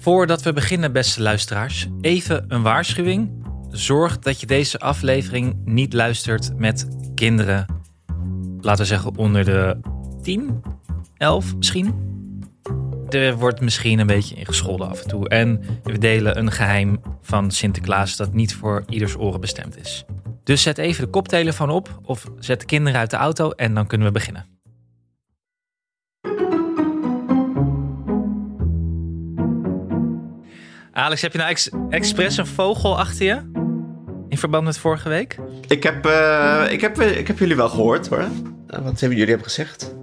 Voordat we beginnen, beste luisteraars, even een waarschuwing. Zorg dat je deze aflevering niet luistert met kinderen, laten we zeggen onder de 10, 11 misschien. Er wordt misschien een beetje ingescholden af en toe. En we delen een geheim van Sinterklaas dat niet voor ieders oren bestemd is. Dus zet even de koptelefoon op of zet de kinderen uit de auto en dan kunnen we beginnen. Alex, heb je nou ex expres een vogel achter je? In verband met vorige week? Ik heb, uh, ik heb, ik heb jullie wel gehoord hoor. Wat hebben jullie hebben gezegd?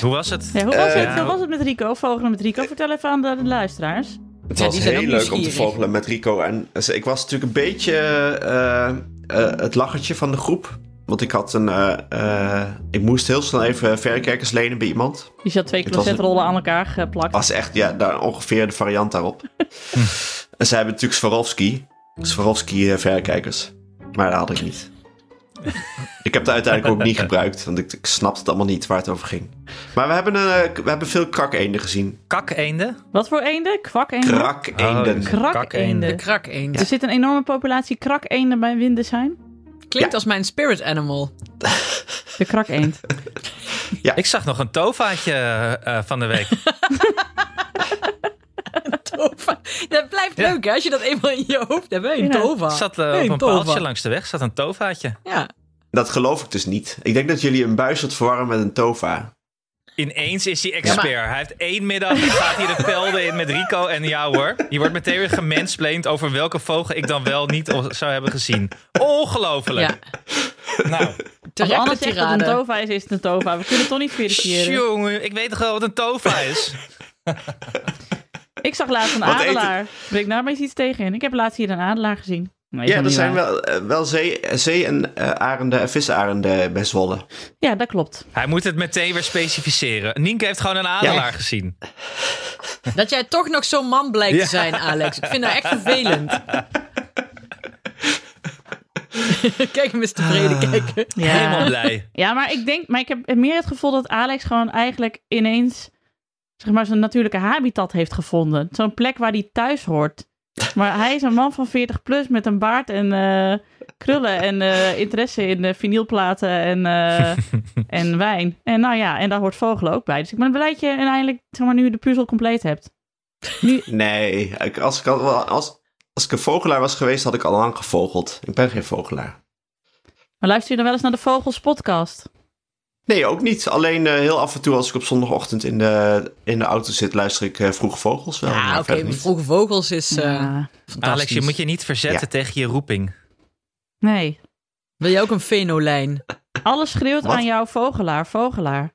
Hoe was het? Ja, hoe, was het? Hoe was het met Rico? Vogelen met Rico? Vertel even aan de, de luisteraars. Het was heel leuk om te vogelen met Rico. En ik was natuurlijk een beetje uh, het lachertje van de groep. Want ik had een. ik moest heel snel even verrekijkers lenen bij iemand. Die had twee closetrollen aan elkaar geplakt. Was echt, ja, daar ongeveer de variant daarop. en zij hebben natuurlijk Swarovski. Swarovski verrekijkers. Maar dat had ik niet. ik heb het uiteindelijk ook niet gebruikt, want ik, ik snapte het allemaal niet waar het over ging. Maar we hebben, uh, we hebben veel krakeenden gezien. Kakeenden? Wat voor eenden? Kwakeenden? Krakeenden. Oh, krakeenden. Krakeenden. Er zit een enorme populatie krakeenden bij Windesheim. Klinkt ja. als mijn spirit animal. De krakeend. ja. Ik zag nog een tofaatje uh, van de week. Tova. Dat blijft ja. leuk hè, als je dat eenmaal in je hoofd hebt. Hey, een ja. tova. Zat uh, hey, op een tova. paaltje langs de weg, zat een tovaatje. Ja. Dat geloof ik dus niet. Ik denk dat jullie een buis wat verwarren met een tova. Ineens is hij expert. Ja, maar... Hij heeft één middag gaat hij de velden in met Rico. En ja hoor, je wordt meteen weer gemensplained over welke vogel ik dan wel niet zou hebben gezien. Ongelooflijk. Ja. Nou. Als Anne zegt dat een tova is, is het een tova. We kunnen het toch niet verifiëren. Jongen, ik weet toch wel wat een tova is? Ik zag laatst een adelaar. Breek daar maar eens iets tegen in. Ik heb laatst hier een adelaar gezien. Ja, er zijn wel, uh, wel zee, zee en uh, arenden en visarenden bij Zwolle. Ja, dat klopt. Hij moet het meteen weer specificeren. Nienke heeft gewoon een adelaar ja. gezien. Dat jij toch nog zo'n man blijkt ja. te zijn, Alex. Ik vind dat echt vervelend. Kijk hem eens tevreden kijken. Ja. Helemaal blij. Ja, maar ik denk, maar ik heb meer het gevoel dat Alex gewoon eigenlijk ineens zeg maar zijn natuurlijke habitat heeft gevonden. Zo'n plek waar hij thuis hoort. Maar hij is een man van 40 plus met een baard en uh, krullen en uh, interesse in uh, vinylplaten en, en wijn. En nou ja, en daar hoort vogelen ook bij. Dus ik ben blij dat je uiteindelijk, zeg maar, nu de puzzel compleet hebt. Nu... Nee, als ik, als, als ik een vogelaar was geweest, had ik al lang gevogeld. Ik ben geen vogelaar. Maar luister je dan wel eens naar de Vogels podcast? Nee, ook niet. Alleen uh, heel af en toe als ik op zondagochtend in de, in de auto zit, luister ik uh, Vroege Vogels wel. Ja, oké. Okay, Vroege Vogels is uh, ja. Alex, je moet je niet verzetten ja. tegen je roeping. Nee. Wil je ook een fenolijn? Alles schreeuwt Wat? aan jou vogelaar, vogelaar.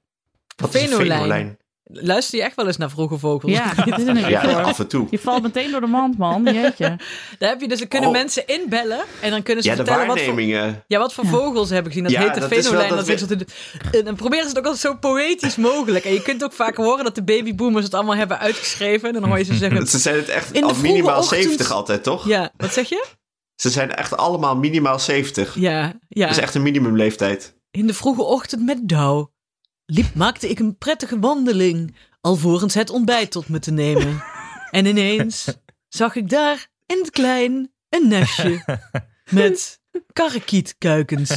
Wat fenolijn? Is een fenolijn? Luister je echt wel eens naar vroege vogels? Ja, dit is een ja af en toe. Je valt meteen door de mand, man. Jeetje. Daar heb je dus, kunnen oh. mensen inbellen en dan kunnen ze ja, vertellen wat voor, ja, wat voor ja. vogels hebben gezien. Dat ja, heet de dat fenolijn. Wel, dat dat. En dan proberen ze het ook altijd zo poëtisch mogelijk. En je kunt ook vaak horen dat de babyboomers het allemaal hebben uitgeschreven. En dan hoor je ze zeggen... ze zijn het echt al minimaal ochtend... 70 altijd, toch? Ja, wat zeg je? Ze zijn echt allemaal minimaal 70. Ja, ja. Dat is echt een minimumleeftijd. In de vroege ochtend met Douw liep, maakte ik een prettige wandeling alvorens het ontbijt tot me te nemen. En ineens zag ik daar in het klein een nestje met karrekietkuikens.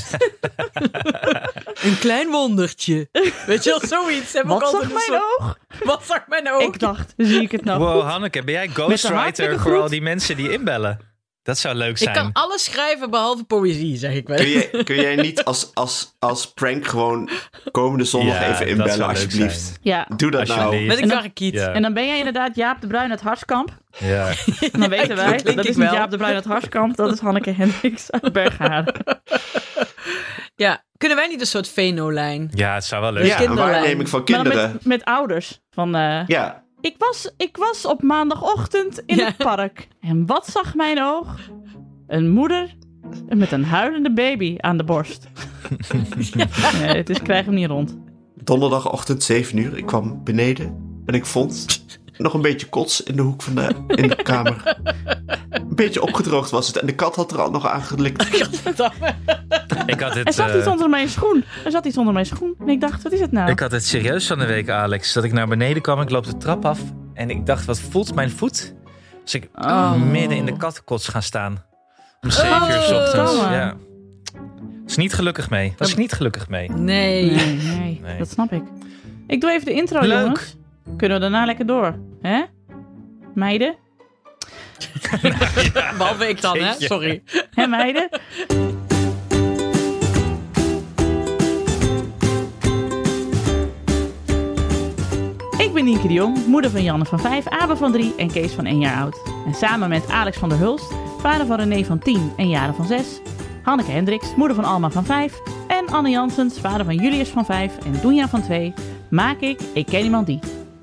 een klein wondertje. Weet je wel, zoiets. Heb Wat ik zag mijn zo... oog? Wat zag mijn oog? Ik dacht, zie ik het nou Wow, goed? Hanneke, ben jij ghostwriter voor al die mensen die inbellen? Dat zou leuk zijn. Ik kan alles schrijven behalve poëzie, zeg ik wel. Kun, je, kun jij niet als, als, als prank gewoon komende zondag ja, even inbellen, alsjeblieft? Ja. Doe dat nou. Met een karrekiet. Ja. En dan ben jij inderdaad Jaap de Bruin uit Harskamp. Ja. En dan weten wij, dat dat is niet wel. Jaap de Bruin uit Harskamp, dat is Hanneke Hendricks uit Bergharen. Ja, kunnen wij niet een soort fenolijn? ja, het zou wel leuk zijn. een waarneming van kinderen. met, met ouders. Van, uh, Ja, ik, was, ik was op maandagochtend in Ja. het park. En wat zag mijn oog? Een moeder met een huilende baby aan de borst. Nee, het is, ik krijg hem niet rond. donderdagochtend 7 uur. Ik kwam beneden en ik vond nog een beetje kots in de hoek van de, in de kamer. Een beetje opgedroogd was het en de kat had er al nog aan gelikt. Ik had Er zat eh, iets onder mijn schoen. Er zat iets onder mijn schoen. En ik dacht, wat is het nou? ik had het serieus van de week, Alex. Dat ik naar beneden kwam, ik loop de trap af. En ik dacht, wat voelt mijn voet? Dus ik Oh. midden in de kattenkots gaan staan. Om 7 uur 's ochtends. Verdomme. Ja. Was niet gelukkig mee. Was ik niet gelukkig mee. Nee. Nee, nee, Nee. dat snap ik. Ik doe even de intro, Leuk. jongens. Kunnen we daarna lekker door. Hè? Meiden? Behalve ik dan, hè? Sorry. Hè, meiden? Nienke de Jong, moeder van Janne van 5, Abe van 3 en Kees van 1 jaar oud. En samen met Alex van der Hulst, vader van René van 10 en Jaren van 6, Hanneke Hendricks, moeder van Alma van 5 en Anne Janssens, vader van Julius van 5 en Doenja van 2, maak ik Ik Ken Iemand Die.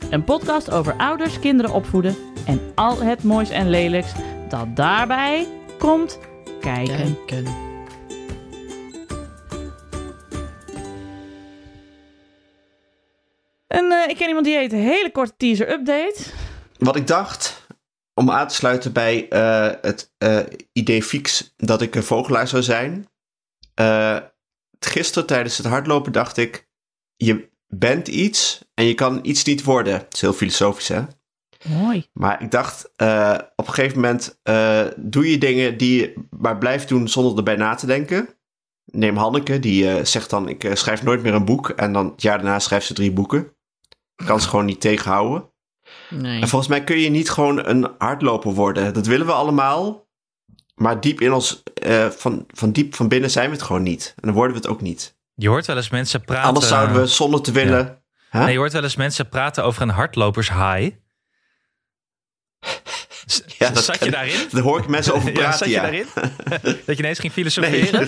Een podcast over ouders, kinderen opvoeden en al het moois en lelijks dat daarbij komt. Kijken. En eh, ik ken iemand die heet hele korte teaser update. Wat ik dacht, om aan te sluiten bij eh, het eh, idee fix dat ik een vogelaar zou zijn. Gisteren tijdens het hardlopen dacht ik, je bent iets en je kan iets niet worden. Dat is heel filosofisch hè. Mooi. Maar ik dacht, op een gegeven moment doe je dingen die je maar blijft doen zonder erbij na te denken. Neem Hanneke, die zegt dan, ik schrijf nooit meer een boek. En dan het jaar daarna schrijft ze drie boeken. Kan ze gewoon niet tegenhouden. Nee. En volgens mij kun je niet gewoon een hardloper worden. Dat willen we allemaal. Maar diep in ons, eh, van, van diep van binnen zijn we het gewoon niet. En dan worden we het ook niet. Je hoort wel eens mensen praten... Anders zouden we zonder te willen... Huh? Nee, je hoort wel eens mensen praten over een hardlopers high. Ja, dat zat kan- je daarin? Daar hoor ik mensen over ja, praten, zat je ja. daarin? dat je ineens ging Nee, filosoferen?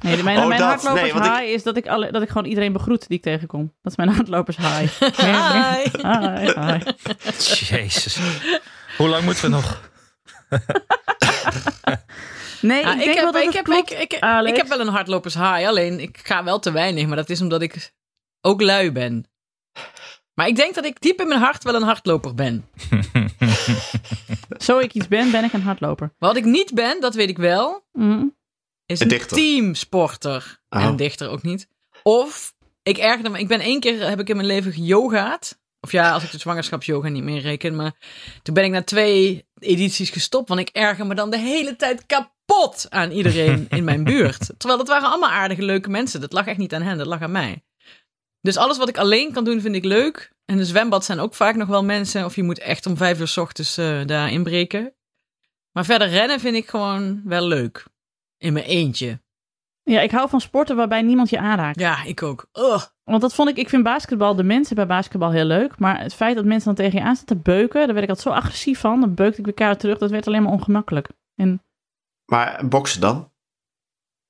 Nee, de- mijn, Oh, mijn dat. hardlopers Nee, ik- high is dat ik, alle, dat ik gewoon iedereen begroet die ik tegenkom. Dat is mijn hardlopers high. Hi. Hi, hi. Jezus. Hoe lang moeten we nog? Nee, Ah, ik wel heb, dat ik, het heb, ik, ik heb wel een hardlopers high, alleen ik ga wel te weinig. Maar dat is omdat ik ook lui ben. Maar ik denk dat ik diep in mijn hart wel een hardloper ben. Zo ik iets ben, ben ik een hardloper. Wat ik niet ben, dat weet ik wel, Mhm. is Een een dichter. teamsporter. Oh. En dichter ook niet. Of, ik ergerde me, ik ben één keer, heb ik in mijn leven geyogaat. Of ja, als ik de zwangerschapsyoga niet meer reken. Maar toen ben ik na twee edities gestopt. Want ik erger me dan de hele tijd kapot aan iedereen in mijn buurt. Terwijl dat waren allemaal aardige, leuke mensen. Dat lag echt niet aan hen, dat lag aan mij. Dus alles wat ik alleen kan doen, vind ik leuk. En de zwembad zijn ook vaak nog wel mensen. Of je moet echt om vijf uur s ochtends eh, daar inbreken. Maar verder rennen vind ik gewoon wel leuk. In mijn eentje. Ja, ik hou van sporten waarbij niemand je aanraakt. Ja, ik ook. Ugh. Want dat vond ik, ik vind basketbal, de mensen bij basketbal heel leuk. Maar het feit dat mensen dan tegen je aan staan te beuken, daar werd ik altijd zo agressief van. Dan beukte ik weer keihard terug, dat werd alleen maar ongemakkelijk. En Maar boksen dan?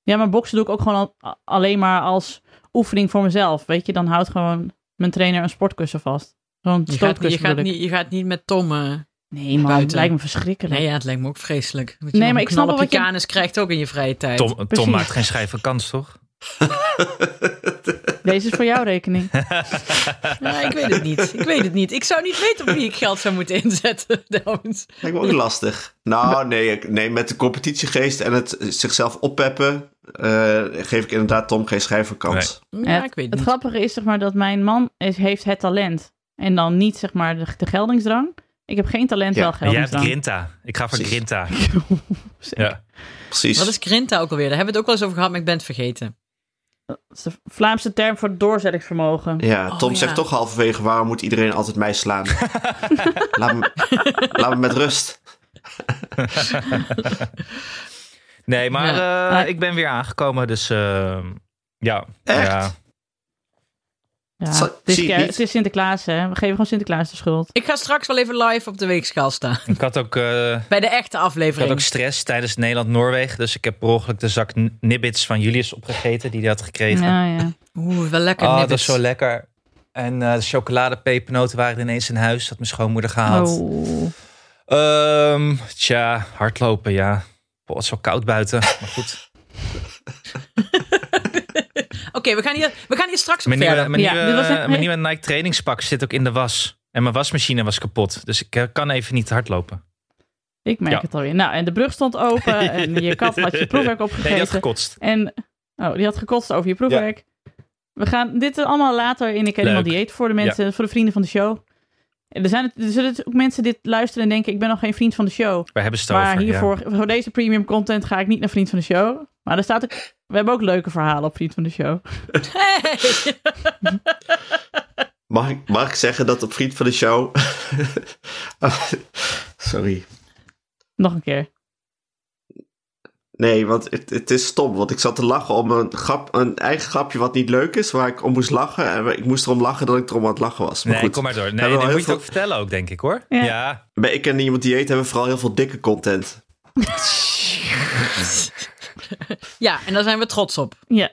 ja, maar boksen doe ik ook gewoon al- alleen maar als oefening voor mezelf. Weet je, dan houdt gewoon mijn trainer een sportkussen vast. Zo'n Je gaat, stootkussen je, gaat bedoel ik. niet, je gaat niet met Tom. eh, Nee man, buiten. het lijkt me verschrikkelijk. Nee, ja, het lijkt me ook vreselijk. Nee, je maar ik snap wel wat je je- kanus krijgt ook in je vrije tijd. Tom, Tom maakt geen schijf kans, toch? Deze is voor jouw rekening. Ja, ik weet het niet. Ik weet het niet. Ik zou niet weten op wie ik geld zou moeten inzetten. Lijkt me ook lastig. Nou, nee, ik- nee, met de competitiegeest en het zichzelf oppeppen... eh, geef ik inderdaad Tom geen schrijverkans. Ja, het, ik weet het grappige is zeg maar dat mijn man is, heeft het talent. En dan niet zeg maar de, de geldingsdrang. Ik heb geen talent, Ja, wel En jij hebt geldingsdrang. Grinta. Ik ga voor Precies. Grinta. Ja. Precies. Wat is Grinta ook alweer? Daar hebben we het ook wel eens over gehad, maar ik ben het vergeten. Dat is de Vlaamse term voor doorzettingsvermogen. Ja, Oh, Tom ja. zegt toch halverwege, waarom moet iedereen altijd mij slaan? laat, me, laat me met rust. Nee, maar Ja. eh, Ah. ik ben weer aangekomen, dus eh, ja. Echt? ja. Ja, het, is, het Sinterklaas, hè. We geven gewoon Sinterklaas de schuld. Ik ga straks wel even live op de weegschaal staan. Ik had ook, eh, Bij de echte ik had aflevering. ook stress tijdens Nederland-Noorwegen, dus ik heb per ongeluk de zak nibbits van Julius opgegeten die hij had gekregen. Ja, ja. Oeh, wel lekker Oh, dat is zo lekker. En eh de chocoladepepernoten waren ineens in huis, had mijn schoonmoeder gehaald. Oh. Ehm, tja, hardlopen, ja. Boah, het is wel koud buiten, maar goed. Oké, we, gaan hier- we gaan hier straks op Mijn nieuwe, verder. mijn Ja, nieuwe, was mijn nieuwe Nike trainingspak zit ook in de was. En mijn wasmachine was kapot, dus ik eh, kan even niet hardlopen. Ik merk Ja. het alweer. Nou, en de brug stond open en je kat had je proefwerk Nee, die had opgegeten. gekotst. en, oh, die had gekotst over je proefwerk. We gaan dit allemaal later in Ik ken iemand dieet voor de mensen, voor de vrienden van de show. Er, zijn, er zullen ook mensen dit luisteren en denken, ik ben nog geen vriend van de show. Wij hebben Maar ja. hiervoor, voor deze premium content ga ik niet naar vriend van de show. Maar er staat ook, we hebben ook leuke verhalen op vriend van de show. Hey. Mag ik, mag ik zeggen dat op Vriend van de Show... Sorry. Nog een keer. Nee, want het, het is stom. Want ik zat te lachen om een, grap, een eigen grapje wat niet leuk is, waar ik om moest lachen. En ik moest erom lachen dat ik erom aan het lachen was. Maar Nee, goed, kom maar door. Nee, al moet je heel het ook vertellen ook, denk ik hoor. Ja. Ja. Bij Ik en Iemand Dieet hebben we vooral heel veel dikke content. Ja, en daar zijn we trots op. Ja.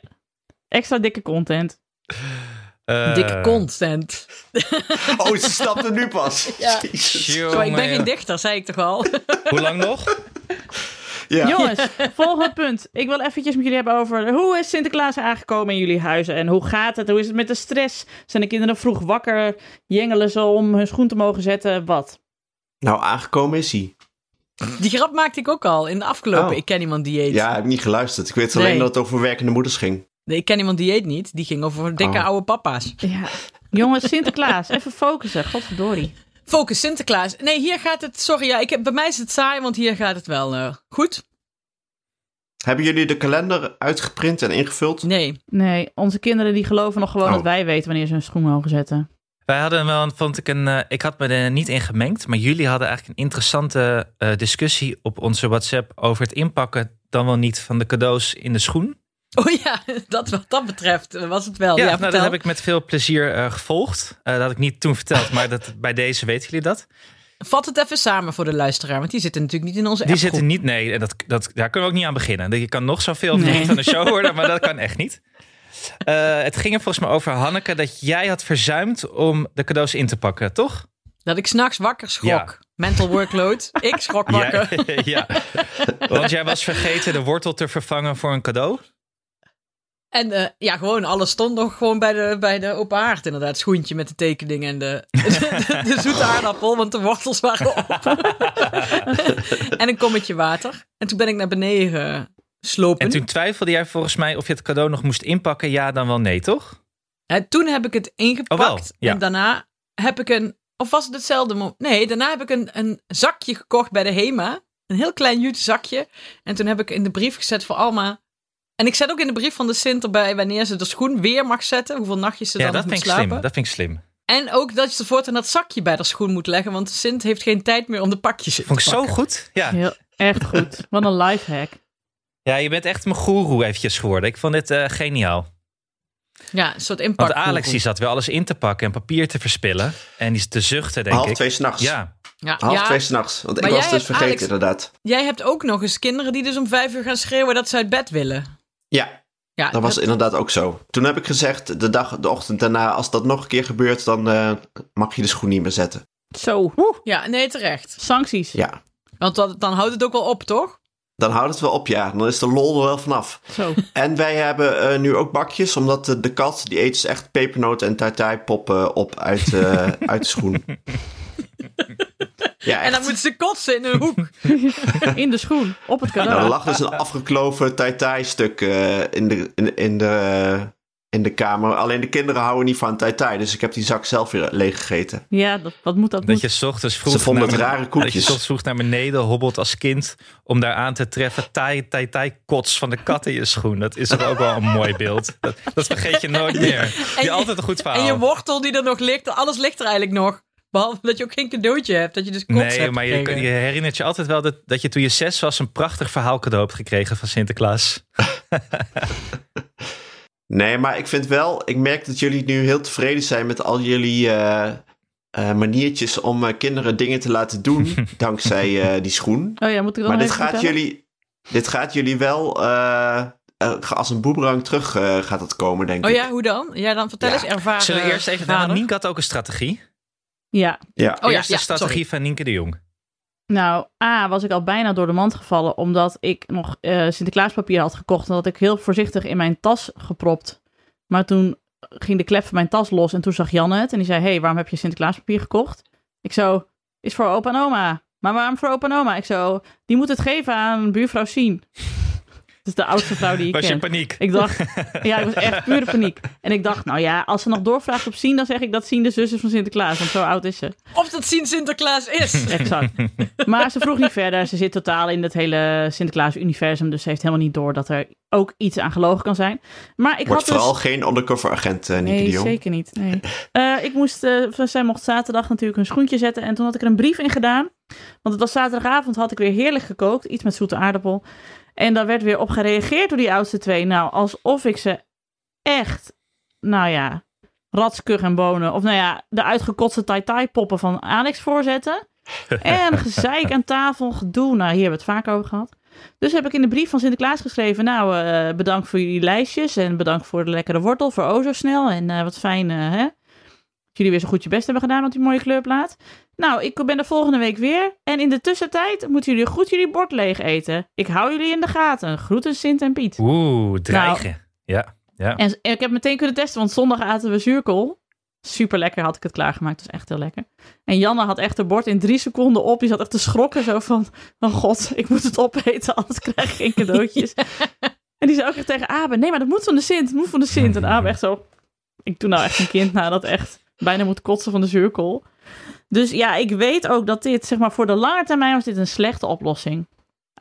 Extra dikke content. Eh, Dikke content. Oh, ze snapte nu pas. Ja. Jezus. Zo, ik ben geen dichter, zei ik toch al. Hoe lang nog? Ja. Jongens, volgende punt. Ik wil eventjes met jullie hebben over hoe is Sinterklaas aangekomen in jullie huizen en hoe gaat het? Hoe is het met de stress? Zijn de kinderen vroeg wakker? Jengelen ze om hun schoen te mogen zetten? Wat? Nou, aangekomen is hij. Die grap maakte ik ook al in de afgelopen Oh. Ik ken iemand die eet. Ja, heb ik niet geluisterd. Ik weet alleen Nee. dat het over werkende moeders ging. Nee, ik ken iemand die eet niet. Die ging over dikke Oh. oude papa's. Ja. Jongens, Sinterklaas, even focussen. Godverdorie. Focus, Sinterklaas. Nee, hier gaat het... Sorry, ja, ik heb, bij mij is het saai, want hier gaat het wel eh, goed. Hebben jullie de kalender uitgeprint en ingevuld? Nee. Nee, onze kinderen die geloven nog gewoon Oh. dat wij weten wanneer ze hun schoen mogen zetten. Wij hadden wel, vond ik een, eh, ik had me er niet in gemengd, maar jullie hadden eigenlijk een interessante eh, discussie op onze WhatsApp over het inpakken dan wel niet van de cadeaus in de schoen. Oh ja, dat, wat dat betreft was het wel. Ja, Ja, nou, dat heb ik met veel plezier eh, gevolgd. Eh, dat had ik niet toen verteld, maar dat, bij deze weten jullie dat. Vat het even samen voor de luisteraar, want die zitten natuurlijk niet in onze Die appgroep. zitten niet, nee, en dat, dat, daar kunnen we ook niet aan beginnen. Je kan nog zoveel Nee. van de show worden, maar dat kan echt niet. Eh, het ging er volgens mij over, Hanneke, dat jij had verzuimd om de cadeaus in te pakken, toch? Dat ik s'nachts wakker schrok. Ja. Mental workload. ik schrok wakker. Ja, ja, want jij was vergeten de wortel te vervangen voor een cadeau. En eh, ja, gewoon alles stond nog gewoon bij de, bij de open haard inderdaad. Schoentje met de tekening en de, de, de zoete aardappel, want de wortels waren op. en een kommetje water. En toen ben ik naar beneden geslopen. En toen twijfelde jij volgens mij of je het cadeau nog moest inpakken. Ja, dan wel nee, toch? En toen heb ik het ingepakt. Oh, wel, ja. En daarna heb ik een... Of was het hetzelfde moment? Nee, daarna heb ik een, een zakje gekocht bij de HEMA. Een heel klein jute zakje. En toen heb ik in de brief gezet voor Alma... En ik zet ook in de brief van de Sint erbij wanneer ze de schoen weer mag zetten. Hoeveel nachtjes ze Ja, dan dat nog vind moet ik slapen. slim. Dat vind ik slim. En ook dat je voortaan dat zakje bij de schoen moet leggen. Want de Sint heeft geen tijd meer om de pakjes in Vond ik zo goed. Ja. Heel, echt goed. Wat een lifehack. ja, je bent echt mijn goeroe eventjes geworden. Ik vond dit eh, geniaal. Ja, een soort Want impact. Alex die zat wel alles in te pakken en papier te verspillen. En die is te zuchten, denk Half ik. twee s'nachts. Ja, Ja, Half ja, twee s'nachts. Want ik was dus vergeten, Alex- inderdaad. jij hebt ook nog eens kinderen die dus om vijf uur gaan schreeuwen dat ze uit bed willen. Ja, Ja, dat was dat- inderdaad ook zo. Toen heb ik gezegd, de, dag, de ochtend daarna, als dat nog een keer gebeurt, dan eh, mag je de schoen niet meer zetten. Zo, ja, nee, terecht. sancties. Ja, Want dat, dan houdt het ook wel op, toch? dan houdt het wel op, ja. Dan is de lol er wel vanaf. Zo. En wij hebben eh, nu ook bakjes, omdat de, de kat, die eet dus echt pepernoten en tartai poppen op uit, eh, uit de schoen. Ja, En dan echt. moet ze kotsen in een hoek. In de schoen, op het Nou, er lag dus een afgekloven tai stuk eh, in, de, in, in, de, in de kamer. Alleen de kinderen houden niet van tai dus ik heb die zak zelf weer leeg gegeten. Ja, dat, wat moet dat? dat Moet. je 's ochtends vroeg Ze vonden naar het rare dat je koekjes. 's ochtends vroeg naar beneden hobbelt als kind om daar aan te treffen. Tai, tai, tai, kots van de kat in je schoen. Dat is toch ook wel een mooi beeld. Dat, dat vergeet je nooit meer. En Je altijd een goed verhaal. En je wortel die er nog ligt, alles ligt er eigenlijk nog. Behalve dat je ook geen cadeautje hebt, dat je dus kots Nee, hebt maar je, je herinnert je altijd wel dat, dat je toen je zes was een prachtig verhaal cadeau hebt gekregen van Sinterklaas. Nee, maar ik vind wel, ik merk dat jullie nu heel tevreden zijn met al jullie eh, eh, maniertjes om eh, kinderen dingen te laten doen, dankzij eh, die schoen. Oh ja, moet ik dan Maar dit gaat, vertellen? jullie, dit gaat jullie wel eh, eh, als een boemerang terug eh, gaat het komen, denk Oh ik. ja, hoe dan? Ja, dan vertel Ja. eens ervaren. Zullen we eerst even... Nou. Nienke had ook een strategie. Ja, Ja. Oh ja, Eerst de ja, strategie sorry. van Nienke de Jong. nou, A, was ik al bijna door de mand gevallen omdat ik nog eh, Sinterklaaspapier had gekocht. En dat had ik heel voorzichtig in mijn tas gepropt. Maar toen ging de klep van mijn tas los en toen zag Janne het. En die zei, hey, waarom heb je Sinterklaaspapier gekocht? Ik zo, is voor opa en oma. Maar waarom voor opa en oma? Ik zo, die moet het geven aan buurvrouw Sien. Is de oudste vrouw die ik Was je ken. in paniek? Ik dacht, ja, ik was echt pure paniek. En ik dacht, nou ja, als ze nog doorvraagt op Sien, dan zeg ik dat Sien de zus is van Sinterklaas. Want zo oud is ze. Of dat zien Sinterklaas is. Exact. Maar ze vroeg niet verder. Ze zit totaal in het hele Sinterklaas-universum. Dus ze heeft helemaal niet door dat er ook iets aan gelogen kan zijn. Maar ik Wordt had dus... vooral geen undercover agent, uh, Nee, de Jong. zeker niet. Nee. Eh, ik moest, eh, zij mocht zaterdag natuurlijk een schoentje zetten. En toen had ik er een brief in gedaan. Want het was zaterdagavond, had ik weer heerlijk gekookt. Iets met zoete aardappel. En daar werd weer op gereageerd door die oudste twee. Nou, alsof ik ze echt, nou ja, ratskug en bonen. Of nou ja, de uitgekotste tai-tai poppen van Alex voorzetten. En gezeik aan tafel, gedoe. Nou, hier hebben we het vaak over gehad. Dus heb ik in de brief van Sinterklaas geschreven. Nou, eh, bedankt voor jullie lijstjes. En bedankt voor de lekkere wortel. Voor o zo snel. En eh, wat fijn, eh, hè? Jullie weer zo goed je best hebben gedaan op die mooie kleurplaat. Nou, ik ben er volgende week weer. En in de tussentijd moeten jullie goed jullie bord leeg eten. Ik hou jullie in de gaten. Groeten Sint en Piet. Oeh, dreigen. ja, ja. En, en ik heb meteen kunnen testen, want zondag aten we zuurkool. Super lekker had ik het klaargemaakt. Dat is echt heel lekker. En Janne had echt het bord in drie seconden op. Die zat echt te schrokken zo van... Oh god, ik moet het opeten, anders krijg ik geen cadeautjes. en die zei ook echt tegen Abe... Nee, maar dat moet van de Sint. Moet van de Sint. En Abe echt zo... Ik doe nou echt een kind na dat echt bijna moet kotsen van de zuurkool. Dus ja, ik weet ook dat dit, zeg maar, voor de lange termijn was dit een slechte oplossing.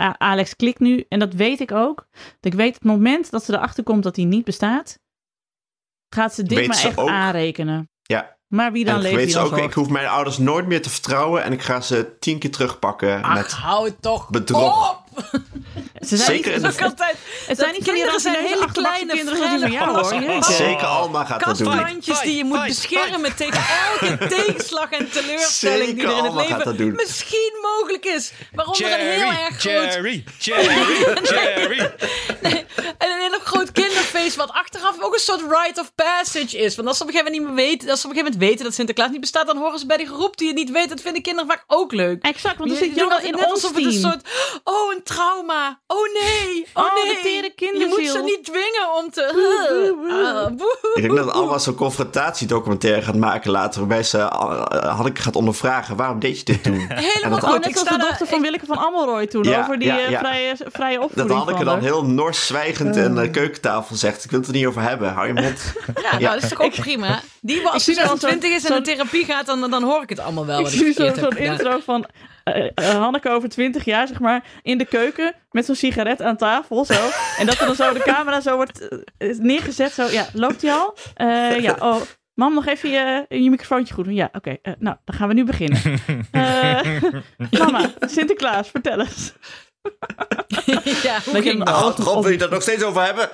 A- Alex klikt nu, en dat weet ik ook. Dat ik weet het moment dat ze erachter komt dat hij niet bestaat, gaat ze dit Weet maar ze echt ook? aanrekenen. Ja, Maar wie dan en leeft, weet ze ook, ik hoef mijn ouders nooit meer te vertrouwen en ik ga ze tien keer terugpakken Ach, met hou het toch bedrog. op. Ze zijn Zeker niet, de- altijd... het zijn niet kinderen zijn hele kleine, kinderen die van hoor. Zeker Alma gaat dat doen. Kastplantjes die je moet Fight, beschermen tegen elke tegenslag en teleurstelling die er in het Alma leven misschien mogelijk is. Waaronder een heel erg groot Jerry, Jerry, Jerry. En een heel groot kinderfeest, wat achteraf ook een soort rite of passage is. Want als ze op een gegeven moment niet meer weten, als ze op een gegeven moment weten dat Sinterklaas niet bestaat, dan horen ze bij die groep die het niet weet. Dat vinden kinderen vaak ook leuk. Exact, want dan Je- zit je dat in net ons alsof het een soort, oh een trauma, oh nee, oh, Oh, nee. Je moet ze niet dwingen om te... Ah, boe. Ik denk dat Alma zo'n confrontatiedocumentaire gaat maken later, waarbij ze uh, Hanneke gaat ondervragen, waarom deed je dit toen? En Helemaal dat, goed. net Ik als de dochter van Willeke van Amelroy toen, Ja, over die ja, eh, ja. vrije, vrije dat opvoeding Hanneke van dan heel nors zwijgend aan de keukentafel zegt, ik wil het er niet over hebben, hou je mond. Ja, nou, dat is toch ook prima. Die als zie dan 20 is en in therapie gaat, dan, dan hoor ik het allemaal wel. Ik wat ik zie zo'n intro van eh, eh, Hanneke over 20 jaar, zeg maar, in de keuken met zo'n sigaret aan tafel. Zo. En dat er dan zo de camera zo wordt eh, neergezet. Zo, ja, loopt hij al? Eh, ja, oh. Mam, nog even je, je microfoontje goed doen. Ja, oké. eh, nou, dan gaan we nu beginnen. Eh, mama, Sinterklaas, vertel eens. ja, hoe Dat je dat? al- Rob, wil je dat nog steeds over hebben?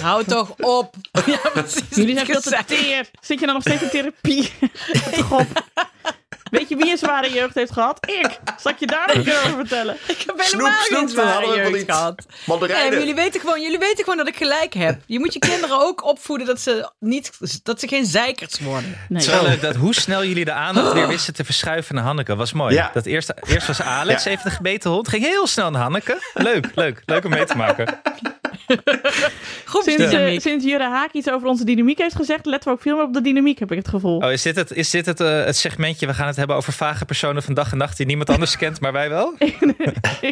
Hou toch op. Ja, precies. Jullie zijn veel te teer. Zit je dan nog steeds in therapie? God. Weet je wie een zware jeugd heeft gehad? Ik. Zal ik je daar een keer over vertellen? Ik heb Snoep, helemaal snoep, geen dat zware jeugd niet. gehad. Nee, jullie, weten gewoon, jullie weten gewoon dat ik gelijk heb. Je moet je kinderen ook opvoeden dat ze, niet, dat ze geen zeikers worden. Nee. Het is wel leuk dat hoe snel jullie de aandacht weer wisten te verschuiven naar Hanneke. Was mooi. Ja. Dat eerst, eerst was Alex Ja. even de gebeten hond. Ging heel snel naar Hanneke. Leuk, leuk. Leuk om mee te maken. Sinds, eh, sinds Jure Haak iets over onze dynamiek heeft gezegd, letten we ook veel meer op de dynamiek, heb ik het gevoel. Oh, is dit het, is dit het, eh, het segmentje? We gaan het hebben over vage personen van dag en nacht die niemand anders kent, maar wij wel? ik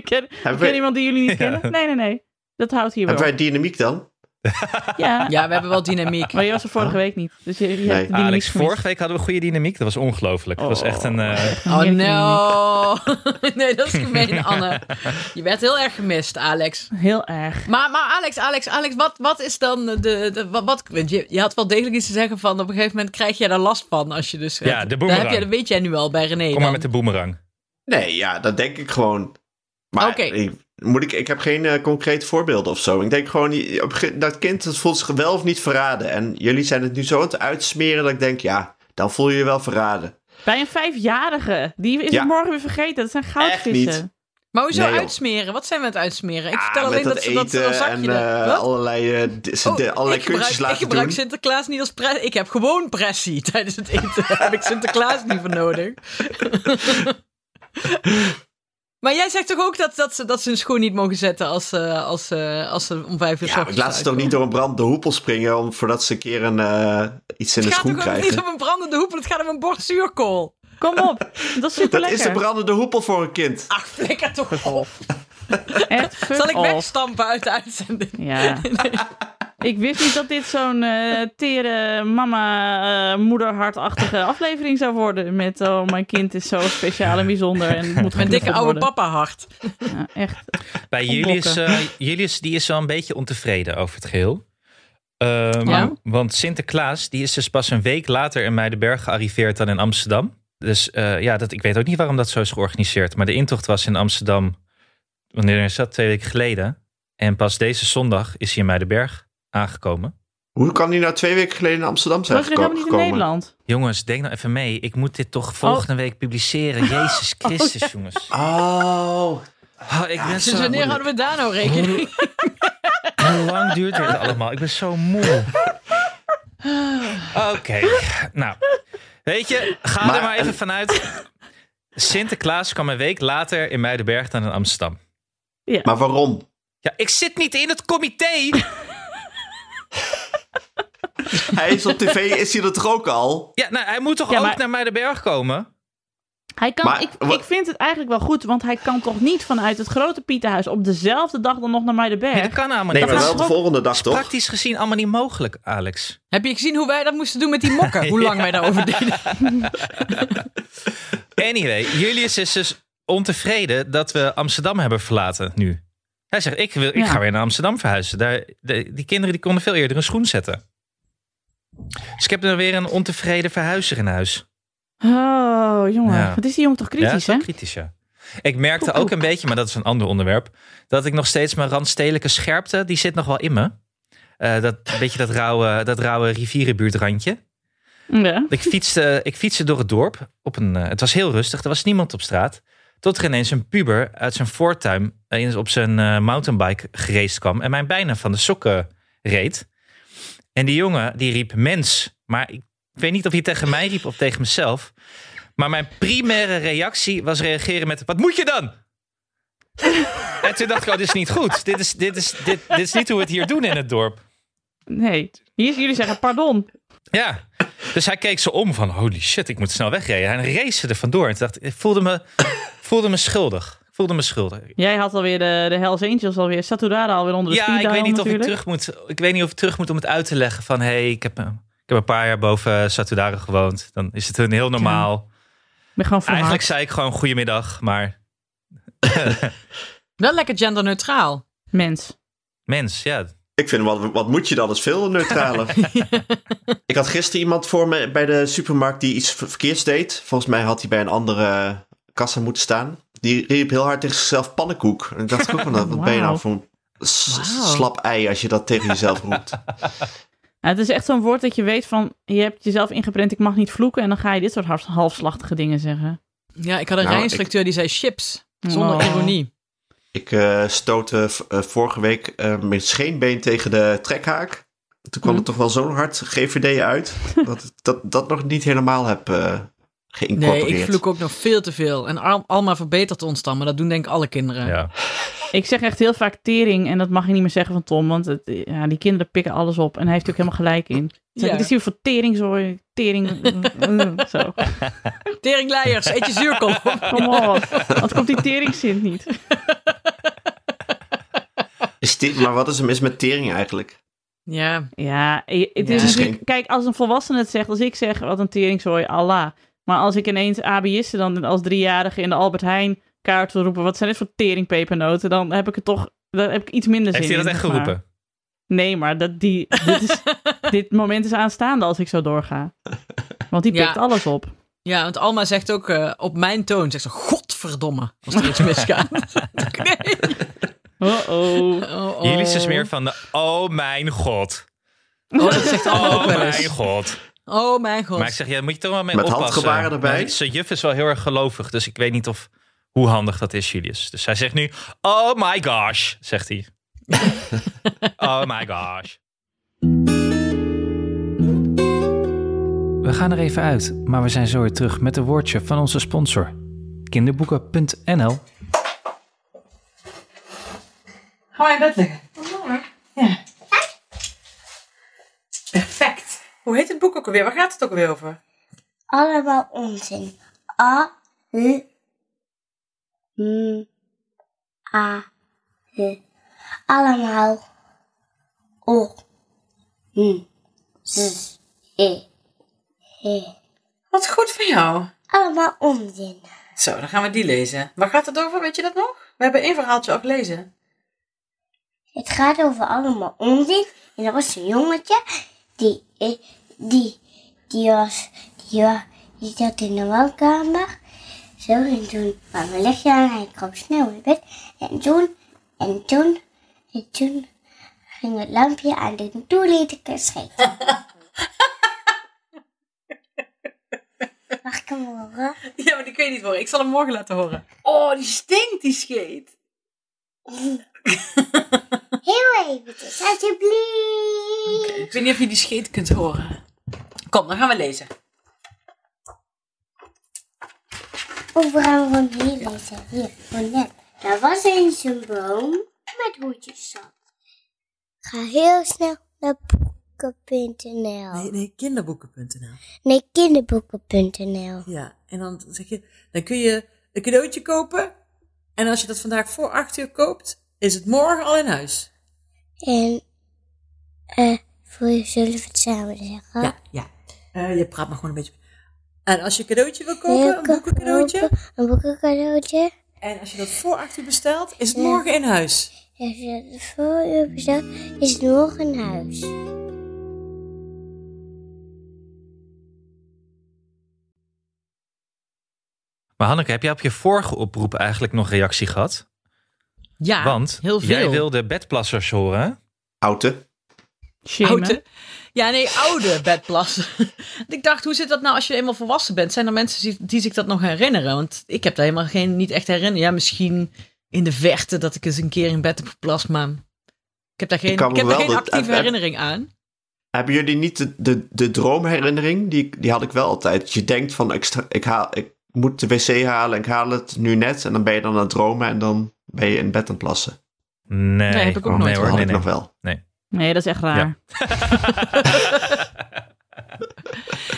ken, ik ken iemand die jullie niet Ja. kennen. Nee, nee, nee. Dat houdt hier wel. Hebben wij dynamiek dan? Ja. Ja, we hebben wel dynamiek. Maar je was er vorige week niet. Dus je, je dynamiek Alex, gemist. vorige week hadden we goede dynamiek. Dat was ongelooflijk. Dat was echt een... eh, Oh no. nee, dat is gemeen, Anne. Je werd heel erg gemist, Alex. Heel erg. Maar, maar Alex, Alex, Alex, wat, wat is dan de... de wat, je, je had wel degelijk iets te zeggen van... op een gegeven moment krijg jij daar last van als je dus... Ja, de dat, boemerang. heb je, dat weet jij nu al bij René. kom maar met de boemerang. Nee, ja, dat denk ik gewoon. Maar ik, moet ik, ik heb geen eh, concrete voorbeelden of zo. Ik denk gewoon, dat kind dat voelt zich wel of niet verraden. En jullie zijn het nu zo aan het uitsmeren dat ik denk, ja, dan voel je je wel verraden. Bij een vijfjarige. Die is Ja. het morgen weer vergeten. Dat zijn goudvissen. Echt niet. Maar hoezo Nee, uitsmeren? Wat zijn we aan het uitsmeren? Ik Ah, vertel alleen met dat ze dat eten een zakje... en eh, Wat? allerlei, eh, ze- Oh, de- allerlei ik kunstjes gebruik, laten ik gebruik doen. Sinterklaas niet als pressie. Ik heb gewoon pressie tijdens het eten. Daar heb ik Sinterklaas niet voor nodig. maar jij zegt toch ook dat, dat, ze, dat ze hun schoen niet mogen zetten als, eh, als, eh, als ze om vijf uur Ja, ik laat ze toch niet door een brandende hoepel springen om, voordat ze een keer een, eh, iets in Het de gaat schoen toch ook niet krijgen. om een brandende hoepel, het gaat om een bord zuurkool. Kom op. Dat is super Dat is een brandende hoepel voor een kind. Ach, flikker toch op. Echt Zal ik off. wegstampen uit de uitzending? Ja. Ik wist niet dat dit zo'n eh, tere mama eh, moederhartachtige aflevering zou worden. Met oh, mijn kind is zo speciaal en bijzonder en moet Mijn dikke oude papa hart. Ja, echt. Bij. Julius, eh, Julius die is wel een beetje ontevreden over het geheel. Ehm, Ja? Want Sinterklaas die is dus pas een week later in Muidenberg gearriveerd dan in Amsterdam. Dus eh, ja, dat, ik weet ook niet waarom dat zo is georganiseerd. Maar de intocht was in Amsterdam, wanneer is dat? Twee weken geleden. En pas deze zondag is hij in Muidenberg aangekomen. Hoe kan hij nou twee weken geleden in Amsterdam zijn Was je helemaal geko- niet in gekomen? Nederland? Jongens, denk nou even mee. Ik moet dit toch volgende week publiceren. Jezus Christus, jongens. Oh, Oh, ik ben Sinds zo... wanneer houden we daar nou rekening? Hoe lang duurt dit allemaal? Ik ben zo moe. Oké, nou. Weet je, ga Maar- er maar even vanuit. Sinterklaas kwam een week later in Muidenberg dan in Amsterdam. maar waarom? Ja, ik zit niet in het comité. Hij is op tv, is hij er toch ook al? Ja, nou, hij moet toch Ja, ook maar- naar Muidenberg komen? Hij kan, Maar ik, ik vind het eigenlijk wel goed, want hij kan toch niet vanuit het grote Pieterhuis op dezelfde dag dan nog naar Muidenberg? Nee, dat kan allemaal Nee, niet. maar Dat wel de volgende dag toch? praktisch gezien allemaal niet mogelijk, Alex. Heb je gezien hoe wij dat moesten doen met die mokken? Hoe lang wij daarover deden? Anyway, Julius is dus ontevreden dat we Amsterdam hebben verlaten nu. Hij zegt, ik, wil, ik Ja. ga weer naar Amsterdam verhuizen. Daar, de- die kinderen die konden veel eerder een schoen zetten. Dus ik heb er weer een ontevreden verhuizer in huis. Oh, jongen. Ja. Wat is die jongen toch ja, kritisch, wel hè? kritisch, ja. Ik merkte ook een beetje, maar dat is een ander onderwerp, dat ik nog steeds mijn randstedelijke scherpte, die zit nog wel in me. Eh, dat een beetje dat rauwe, dat rauwe rivierenbuurtrandje. Ja. Ik fietste, ik fietste door het dorp. Op een, eh, het was heel rustig, er was niemand op straat. Tot er ineens een puber uit zijn voortuin op zijn eh, mountainbike geraced kwam. En mij bijna van de sokken reed. En die jongen die riep mens. Maar ik weet niet of hij tegen mij riep of tegen mezelf. Maar mijn primaire reactie was reageren met... Wat moet je dan? en toen dacht ik, oh, dit is niet goed. Dit is, dit, is, dit, dit is niet hoe we het hier doen in het dorp. Nee. Hier, jullie zeggen pardon. Ja, dus hij keek ze om van holy shit, ik moet snel wegrijden. Hij race er vandoor. En toen dacht ik, voelde me, voelde me schuldig. Ik voelde me schuldig. Jij had alweer de, de Hells Angels alweer, Saturada alweer onder de Ja, speed ik weet niet of ik terug moet. Ik weet niet of ik terug moet om het uit te leggen van hey, ik heb, ik heb een paar jaar boven Satudara gewoond. Dan is het een heel normaal. Ik ben gewoon. Eigenlijk zei ik gewoon goedemiddag, maar Wel lekker genderneutraal. Mens. mens, ja. Ik vind wat, wat moet je dan? Dat is veel neutraler. ik had gisteren iemand voor me bij de supermarkt die iets ver- verkeerds deed. Volgens mij had hij bij een andere kassa moeten staan. Die riep heel hard tegen zichzelf pannenkoek. En ik dacht ook van, wat ben je nou voor een slap ei als je dat tegen jezelf roept. Ja, het is echt zo'n woord dat je weet van, je hebt jezelf ingeprent, ik mag niet vloeken. En dan ga je dit soort half- halfslachtige dingen zeggen. Ja, ik had een Nou, rijinstructeur die zei chips. Zonder ironie. Ik eh stootte eh, vorige week eh, mijn scheenbeen tegen de trekhaak. Toen kwam Hm. er toch wel zo'n hard GVD uit. dat ik dat, dat nog niet helemaal heb eh Nee, geïncorporeerd. ik vloek ook nog veel te veel. En Al- Alma verbetert ons dan, maar dat doen denk ik alle kinderen. ja. Ik zeg echt heel vaak tering en dat mag je niet meer zeggen van Tom. Want het, ja, die kinderen pikken alles op. En hij heeft ook helemaal gelijk in. Zeg, Ja. Het is hier voor teringzooi, tering. eh, zo. Teringleiers, eet je zuurkool. Kom op. Want komt die teringzin niet. Is dit, maar wat is er mis met tering eigenlijk? Ja, Ja, het is natuurlijk... Kijk, als een volwassene het zegt, als ik zeg wat een teringzooi, Allah. Maar als ik ineens ABS'en dan als driejarige in de Albert Heijn kaart wil roepen, wat zijn dit voor teringpepernoten? Dan heb ik het toch, dan heb ik iets minder zin Heeft hij dat in, echt maar. Nee, maar dat, die, dit, is, dit moment is aanstaande als ik zo doorga. Want die Ja. pikt alles op. ja want Alma zegt ook eh, op mijn toon, zegt ze, godverdomme, als er iets misgaat. nee. Uh-oh. Oh, oh. Jullie is dus meer van de oh mijn god. Oh, dat zegt Alma ook Oh mijn god. Oh mijn god. Maar ik zeg, ja, moet je toch wel mee Met oppassen. handgebaren erbij? Zijn juf is wel heel erg gelovig, dus ik weet niet of hoe handig dat is, Julius. Dus hij zegt nu, oh my gosh, zegt hij. oh my gosh. We gaan er even uit, maar we zijn zo weer terug met een woordje van onze sponsor. Kinderboeken.nl Ga maar in bed liggen. Ja. Perfect. Hoe heet het boek ook alweer? Waar gaat het ook alweer over? Allemaal onzin. A, L, M, A, eh, allemaal o, hm, z, e, e. Wat goed van jou. Allemaal onzin. Zo, dan gaan we die lezen. Waar gaat het over, weet je dat nog? We hebben één verhaaltje al gelezen. Het gaat over allemaal onzin. En er was een jongetje die, eh, die, die was, die, die zat in de woonkamer. Zo, en toen kwam een lichtje aan, hij kwam snel in bed. En toen, en toen, en toen ging het lampje aan en toen liet ik scheet. Mag ik hem horen? Ja, maar die kun je niet horen. Ik zal hem morgen laten horen. Oh, die stinkt, die scheet. Heel eventjes, alsjeblieft. Ik weet niet of je die scheet kunt horen. Kom, dan gaan we lezen. Hoe gaan we van hier lezen? Hier, van net. Daar was eens een boom met hoedjes zat. Ga heel snel naar boeken.nl. Nee, nee, kinderboeken.nl. Nee, kinderboeken.nl. Ja, en dan zeg je, dan kun je een cadeautje kopen. En als je dat vandaag voor 8 uur koopt, is het morgen al in huis. En, eh, voor je zullen we het samen zeggen? Ja, ja. Eh, je praat maar gewoon een beetje. En als je een cadeautje wil kopen, een boekencadeautje. Een boekencadeautje. En als je dat voor 8 uur bestelt, is het morgen in huis. Als je het voor je bestelt, is het morgen in huis. Maar Hanneke, heb jij op je vorige oproep eigenlijk nog reactie gehad? Ja, Want heel veel. jij wilde bedplassers horen. hè? Houten. Ja, nee, oude bedplassen. ik dacht, hoe zit dat nou als je eenmaal volwassen bent? Zijn er mensen die, die zich dat nog herinneren? Want ik heb daar helemaal geen, niet echt herinneren. Ja, misschien in de verte dat ik eens een keer in bed heb geplast, maar ik heb daar geen, Ik heb daar geen dat- actieve heb- herinnering aan. Hebben jullie niet de, de, de droomherinnering? Die, die had ik wel altijd. Dat je denkt van, ik, ik, haal, ik moet de wc halen, ik haal het nu net. En dan ben je dan aan het dromen en dan ben je in bed aan het plassen. Nee, heb ik ook Oh, nooit nee dat hoor. had Nee, ik nee. nog wel. Nee, dat is echt raar.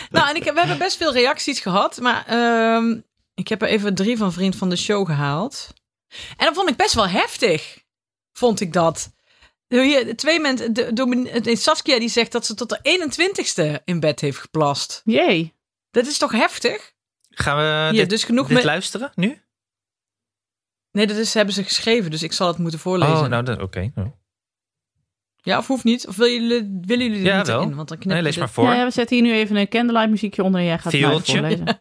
Nou, en ik, heb- we hebben best veel reacties gehad, maar ehm, ik heb er even drie van Vriend van de Show gehaald. En dat vond ik best wel heftig, vond ik dat. Hier, twee mensen, de, Saskia die zegt dat ze tot de 21ste in bed heeft geplast. Jee. Dat is toch heftig? Gaan we Hier, dit, dus genoeg dit met... luisteren nu? Nee, dat is, hebben ze geschreven, dus ik zal het moeten voorlezen. Oh, nou, dat- oké. Nou. Ja, of hoeft niet? Of willen jullie, willen jullie er Ja, niet wel. in? Want dan knip Nee, lees dit- maar voor. Ja, ja, we zetten hier nu even een candlelight muziekje onder en jij gaat het voorlezen.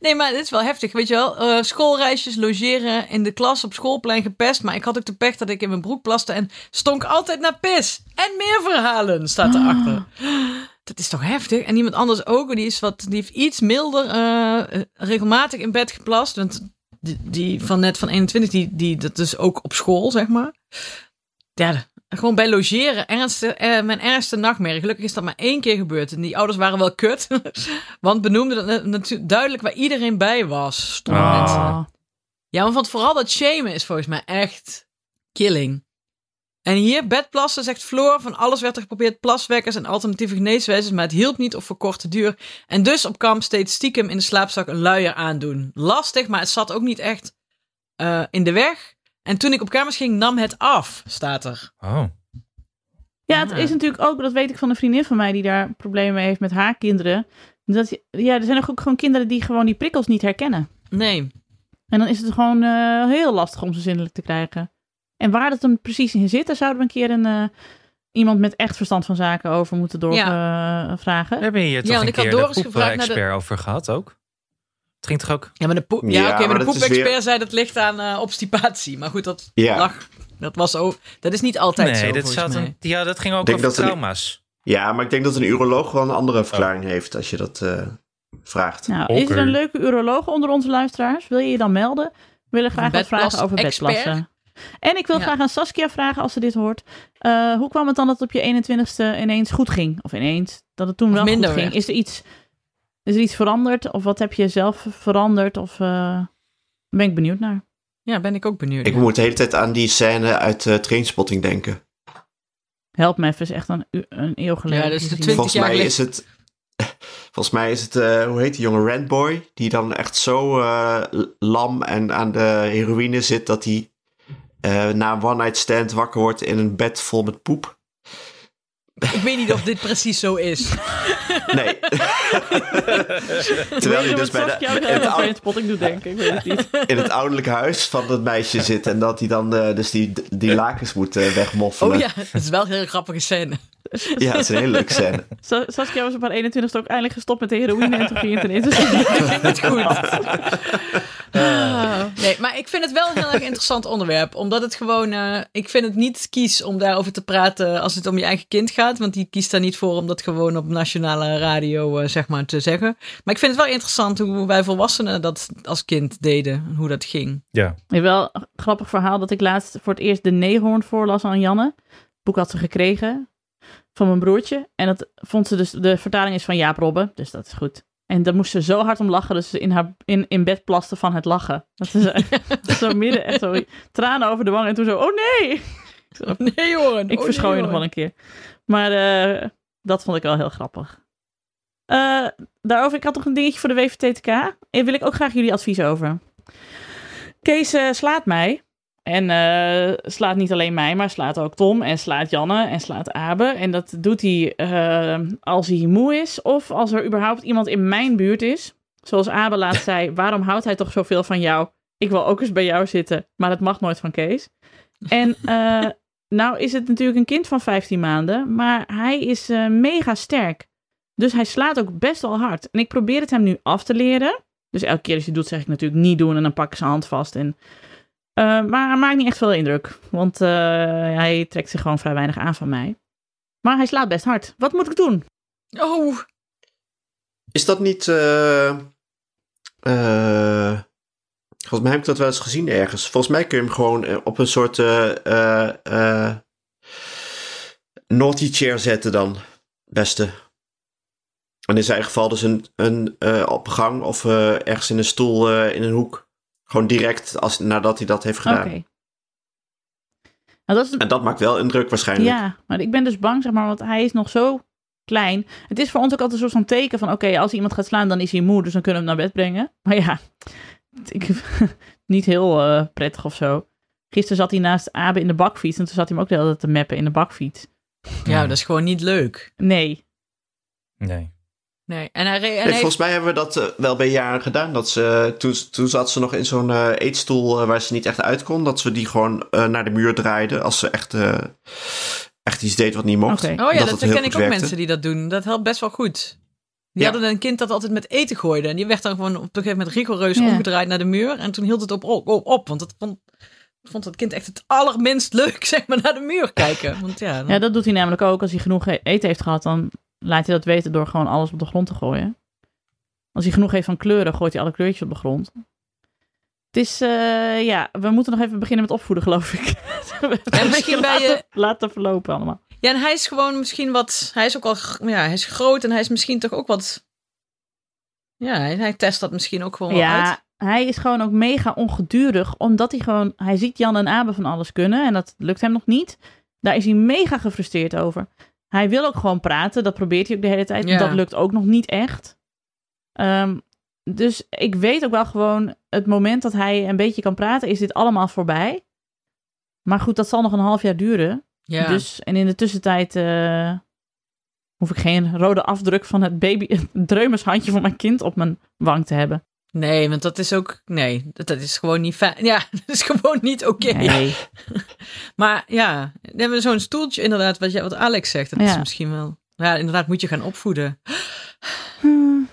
Nee, maar dit is wel heftig. Weet je wel, Eh, schoolreisjes, logeren in de klas op schoolplein gepest. Maar ik had ook de pech dat ik in mijn broek plaste en stonk altijd naar pis. En meer verhalen staat erachter. Dat is toch heftig? En iemand anders ook, die, is wat, die heeft iets milder eh, regelmatig in bed geplast. Want die, die van net van 21, die, die, dat is ook op school, zeg maar. Ja, gewoon bij logeren. Eh, mijn ergste nachtmerrie. Gelukkig is dat maar één keer gebeurd. En die ouders waren wel kut. Want benoemden dat na- natuurlijk duidelijk waar iedereen bij was. Stomme Ah. mensen. Ja, want vooral dat shamen is volgens mij echt killing. En hier, bedplassen, zegt Floor, van alles werd er geprobeerd, plaswekkers en alternatieve geneeswijzes, maar het hielp niet of voor korte duur. En dus op kamp steeds stiekem in de slaapzak een luier aandoen. Lastig, maar het zat ook niet echt eh, in de weg. En toen ik op kamers ging, nam het af, staat er. Oh. Ja, het Ja. is natuurlijk ook, dat weet ik van een vriendin van mij die daar problemen mee heeft met haar kinderen. Dat, je- ja, er zijn ook gewoon kinderen die gewoon die prikkels niet herkennen. Nee. En dan is het gewoon eh, heel lastig om ze zindelijk te krijgen. En waar dat hem precies in zit, daar zouden we een keer een, eh, iemand met echt verstand van zaken over moeten doorvragen. We hebben hier toch want een keer de poep-expert over gehad ook. Het ging toch ook... Ja, maar de, poep, ja, Ja, oké, maar maar de dat poepexpert weer- zei dat ligt aan eh, obstipatie. Maar goed, dat Ja. lag. Dat was ook. Dat is niet altijd zo. nee, zat mij. een, ja, dat ging ook denk over dat trauma's. Ja, maar ik denk dat een uroloog wel een andere verklaring heeft als je dat eh, vraagt. Nou, is er een leuke uroloog onder onze luisteraars? Wil je je dan melden? We willen graag wat vragen over expert? bedplassen. En ik wil Ja. graag aan Saskia vragen als ze dit hoort. Eh, hoe kwam het dan dat het op je 21ste ineens goed ging? Of ineens dat het toen Of wel goed minder ging? Is er iets, is er iets veranderd? Of wat heb je zelf veranderd? Of eh, daar ben ik benieuwd naar. Ja, ben ik ook benieuwd. Ik moet de hele tijd aan die scène uit eh Trainspotting denken. Help me even, is echt een, eeuw geleden. Ja, dat is de gezien. 20 Volgens jaar mij geleden. is het... Volgens mij is het, eh, hoe heet die jonge Randboy? Die dan echt zo eh, lam en aan de heroïne zit dat hij eh, na een one-night stand wakker wordt in een bed vol met poep. Ik weet niet of dit precies zo is. Nee. Terwijl hij dus bij de, jou in, het een ou- trainspotting doet denken. Ik weet het niet. in het ouderlijke huis van dat meisje zit. En dat hij dan eh, dus die, die lakens moet eh, wegmoffelen. Oh ja, het is wel een hele grappige scène. Ja, dat is een hele leuke scène. Sa- Saskia was op haar 21ste ook eindelijk gestopt met de heroïne en toen ging het ineens. Het goed. Ah, nee, maar ik vind het wel een heel erg interessant onderwerp. Omdat het gewoon... eh, ik vind het niet kies om daarover te praten als het om je eigen kind gaat. Want die kiest daar niet voor om dat gewoon op nationale radio eh, zeg maar te zeggen. Maar ik vind het wel interessant hoe wij volwassenen dat als kind deden. En hoe dat ging. Ja. Ik heb wel een grappig verhaal dat ik laatst voor het eerst de Neehoorn voorlas aan Janne. Het boek had ze gekregen van mijn broertje. En dat vond ze dus, de vertaling is van Jaap Robben, dus dat is goed. En daar moest ze zo hard om lachen, dat ze in, haar, in, in bed plaste van het lachen. Dat ze zo, zo midden, echt zo tranen over de wang. En toen zo, oh nee! Ik zo, Nee hoor. Ik verschoon je nog wel een keer. Maar eh, dat vond ik wel heel grappig. Eh, daarover, ik had nog een dingetje voor de WVTTK. En wil ik ook graag jullie advies over. Kees eh, slaat mij. En eh, slaat niet alleen mij, maar slaat ook Tom en slaat Janne en slaat Abe. En dat doet hij eh, als hij moe is of als er überhaupt iemand in mijn buurt is. Zoals Abe laatst zei, waarom houdt hij toch zoveel van jou? Ik wil ook eens bij jou zitten, maar dat mag nooit van Kees. En eh, nou is het natuurlijk een kind van 15 maanden, maar hij is mega sterk. Dus hij slaat ook best wel hard. En ik probeer het hem nu af te leren. Dus elke keer als je doet, zeg ik natuurlijk niet doen en dan pak ik zijn hand vast. En, eh, maar hij maakt niet echt veel indruk, want eh, hij trekt zich gewoon vrij weinig aan van mij. Maar hij slaat best hard. Wat moet ik doen? Oh, Is dat niet... eh, eh, volgens mij heb ik dat wel eens gezien ergens. Volgens mij kun je hem gewoon op een soort eh, eh, eh, naughty chair zetten dan. Beste. En in zijn geval dus een, een eh, op een gang of eh, ergens in een stoel eh, in een hoek. Gewoon direct als, nadat hij dat heeft Oké. gedaan. Nou, dat is En dat maakt wel indruk waarschijnlijk. Ja, maar ik ben dus bang, zeg maar, want hij is nog zo klein. Het is voor ons ook altijd een soort van teken van, oké, als iemand gaat slaan, dan is hij moe, dus dan kunnen we hem naar bed brengen. Maar ja, ik, niet heel eh, prettig of zo. Gisteren zat hij naast Abe in de bakfiets en toen zat hij hem ook de hele tijd te meppen in de bakfiets. ja, dat is gewoon niet leuk. Nee. Nee. Nee, en hij, en Nee, volgens mij hebben we dat eh, wel bij jaren gedaan. Dat ze, toen, toen zat ze nog in zo'n eh, eetstoel eh, waar ze niet echt uit kon. Dat we die gewoon naar de muur draaiden als ze echt, eh, echt iets deed wat niet mocht. Oké. Oh ja, dat, heel ken ik ook werkte. mensen die dat doen. Dat helpt best wel goed. Die Ja. hadden een kind dat altijd met eten gooide. En die werd dan gewoon op een gegeven moment rigoureus Ja. omgedraaid naar de muur. En toen hield het op, op, op, op, want het vond, vond het kind echt het allerminst leuk, zeg maar, naar de muur kijken. Want ja, dan- Ja, dat doet hij namelijk ook. Als hij genoeg e- eten heeft gehad, dan laat hij dat weten door gewoon alles op de grond te gooien. Als hij genoeg heeft van kleuren, gooit hij alle kleurtjes op de grond. Het is, eh, ja, we moeten nog even beginnen met opvoeden, geloof ik. En misschien bij je- laten, verlopen allemaal. ja, en hij is gewoon misschien wat... Hij is ook al... Ja, hij is groot en hij is misschien toch ook wat... Ja, hij, test dat misschien ook gewoon wel uit. Ja, hij is gewoon ook mega ongedurig, omdat hij gewoon, hij ziet Jan en Abe van alles kunnen en dat lukt hem nog niet. Daar is hij mega gefrustreerd over. Hij wil ook gewoon praten, dat probeert hij ook de hele tijd. Ja. Dat lukt ook nog niet echt. Ehm, dus ik weet ook wel gewoon, het moment dat hij een beetje kan praten, is dit allemaal voorbij. Maar goed, dat zal nog een half jaar duren. Ja. Dus, en in de tussentijd eh, hoef ik geen rode afdruk van het baby, het dreumeshandje van mijn kind op mijn wang te hebben. Nee, want dat is ook... Nee, dat, dat is gewoon niet fijn. Ja, dat is gewoon niet oké. Nee. Maar ja, hebben we zo'n stoeltje inderdaad, wat, jij- wat Alex zegt. Dat is Ja. misschien wel... Ja, inderdaad moet je gaan opvoeden. Hmm.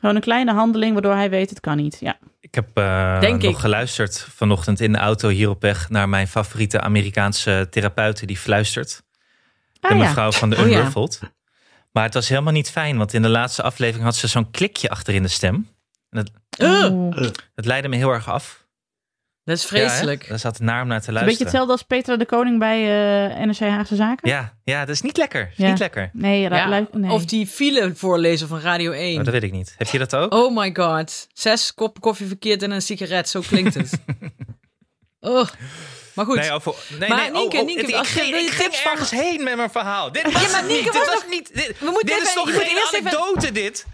Gewoon een kleine handeling waardoor hij weet het kan niet. Ja. Ik heb eh, Denk nog ik. geluisterd vanochtend in de auto hier op weg naar mijn favoriete Amerikaanse therapeute die fluistert. Ah, de ja. mevrouw van de Oh, ja. Unruffled. Maar het was helemaal niet fijn, want in de laatste aflevering had ze zo'n klikje achter in de stem. Ugh, Oeh. Dat leidde me heel erg af. Dat is vreselijk. Ja? Daar zat het naar om naar te Een beetje luisteren. hetzelfde als Petra de Koning bij eh NRC Haagse Zaken. Ja, ja, dat is niet lekker. Is Ja. Niet lekker. Nee, Ja, nee. Of die file voorlezen van Radio 1. Oh, dat weet ik niet. Heb je dat ook? Oh my god. Zes kop koffie verkeerd en een sigaret. Zo klinkt het. oh. Maar goed. Nee, over, nee, Maar nee. oh, Nienke, oh, Nienke, als ik je- wil je ik ging tips van- ergens heen met mijn verhaal. Dit was maar het Nienke, niet. Dit was nog. niet. Dit, We moeten dit is even- toch je moet geen eerst even- anekdote, dit?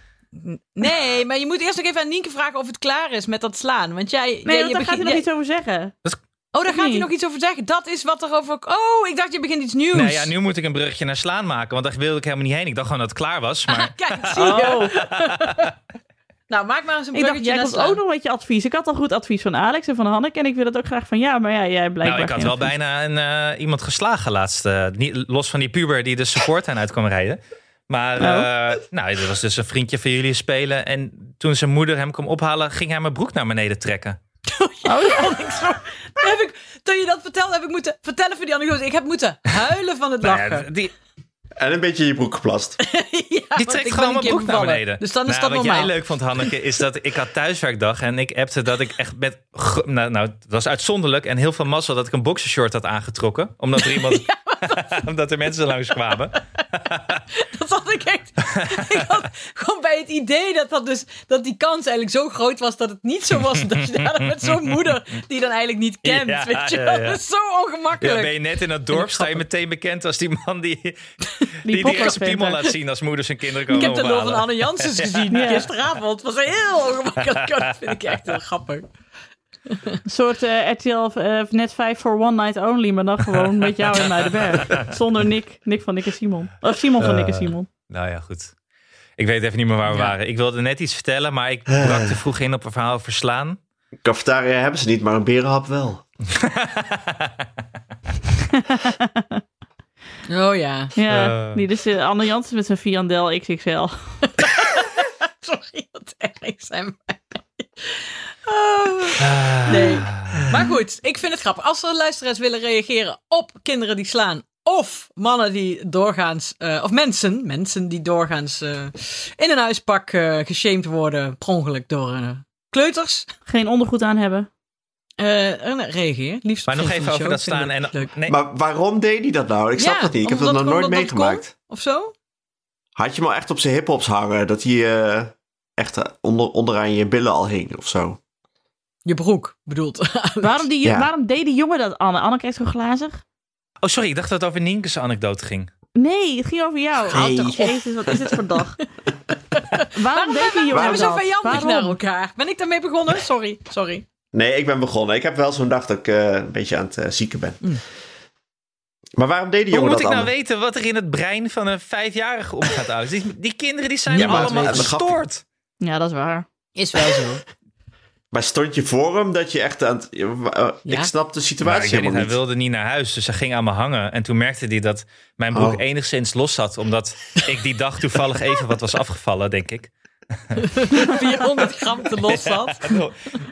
Nee, maar je moet eerst nog even aan Nienke vragen of het klaar is met dat slaan. Want jij... nee, jij, want je daar gaat hij nog iets over zeggen. Oh, daar gaat hij nog iets over zeggen. Dat is wat er over... Oh, ik dacht je begint iets nieuws. Nee, ja, nu moet ik een bruggetje naar slaan maken, want daar wilde ik helemaal niet heen. Ik dacht gewoon dat het klaar was, maar... Kijk, zie je. Oh, Nou, maak maar eens een ik dacht, bruggetje jij komt slaan. ook nog met je advies. Ik had al goed advies van Alex en van Hanneke. En ik wil het ook graag van ja, maar ja, jij blijkbaar Nou, ik had geen wel advies. bijna een, eh, iemand geslagen laatst. eh, niet, los van die puber die de support aan uit kwam rijden. Maar eh, nou, er was dus een vriendje van jullie spelen. En toen zijn moeder hem kwam ophalen, ging hij mijn broek naar beneden trekken. Oh ja. Heb ik, toen je dat vertelde, heb ik moeten vertellen voor die anekdote. Ik heb moeten huilen van het Nou lachen. ja, die, En een beetje in je broek geplast. Ja, die trekt gewoon mijn broek naar beneden. Dus dan is Nou, dat wat normaal. jij leuk vond, Hanneke, is dat ik had thuiswerkdag. En ik appte dat ik echt met... Nou, nou, het was uitzonderlijk. En heel veel mazzel dat ik een boxershort had aangetrokken. Omdat er iemand... omdat er mensen langskwamen. Dat ik echt. Ik had gewoon bij het idee dat, dat, dus, dat die kans eigenlijk zo groot was dat het niet zo was. Dat je daar met zo'n moeder die je dan eigenlijk niet kent. Ja, weet je ja, wel. ja. Dat is zo Ja, ongemakkelijk. ben je net in het dorp, sta je meteen bekend als die man die, die, die, piemel laat zien als moeders en kinderen ik komen heb de lul van. Anne Janssens gezien Ja. gisteravond. Het was heel ongemakkelijk. Dat vind ik echt heel grappig. Een soort eh, RTL eh, net 5 voor One Night Only, maar dan gewoon met jou en Muidenberg. Zonder Nick, Nick van Nick en Simon. Of Simon van Nick en Eh. Simon. Nou ja, goed. Ik weet even niet meer waar we Ja. waren. Ik wilde net iets vertellen, maar ik brak te vroeg in op een verhaal over slaan. Cafetaria hebben ze niet, maar een berenhap wel. Oh ja. Ja, Eh. die dus uh, Anne Jansen met zijn Viandel XXL. Sorry, wat erg zijn. Oh. Nee. Maar goed, ik vind het grappig. Als er luisteraars willen reageren op kinderen die slaan. Of mannen die doorgaans. eh, of mensen. Mensen die doorgaans eh, in een huispak eh geshamed worden. per ongeluk door kleuters. Geen ondergoed aan hebben. Reageer. Liefst Maar nog even over de dat show. staan. En, leuk. nee, Maar waarom deed hij dat nou? Ik snap Ja, dat niet. Ik heb dat nog nooit meegemaakt. Of zo? Had je hem al echt op zijn hiphops hangen? Dat hij eh, echt onder, onderaan je billen al hing of zo? Je broek bedoelt. Waarom, die, Ja. waarom deed die jongen dat, Anne? Anne kijkt zo glazig. Oh, sorry, ik dacht dat het over Nienke's anekdote ging. Nee, het ging over jou. Jezus, wat is dit voor dag? waarom, Waarom jongen we zo dat? vijandig Waarom? naar elkaar? Ben ik daarmee begonnen? Sorry, sorry. Nee, ik ben begonnen. Ik heb wel zo'n dag dat ik eh, een beetje aan het eh, zieken ben. Mm. Maar waarom deed die Hoe jongen moet dat ik nou weten wat er in het brein van een vijfjarige omgaat? Die, die kinderen die zijn Ja, allemaal het- het gaf- gestoord. Ja, dat is waar. Is wel zo. Maar stond je voor hem dat je echt aan het... eh, Ja. Ik snap de situatie niet, hij wilde niet naar huis, dus hij ging aan me hangen. En toen merkte hij dat mijn broek Oh. enigszins los zat. Omdat ik die dag toevallig even wat was afgevallen, denk ik. 400 gram te los zat.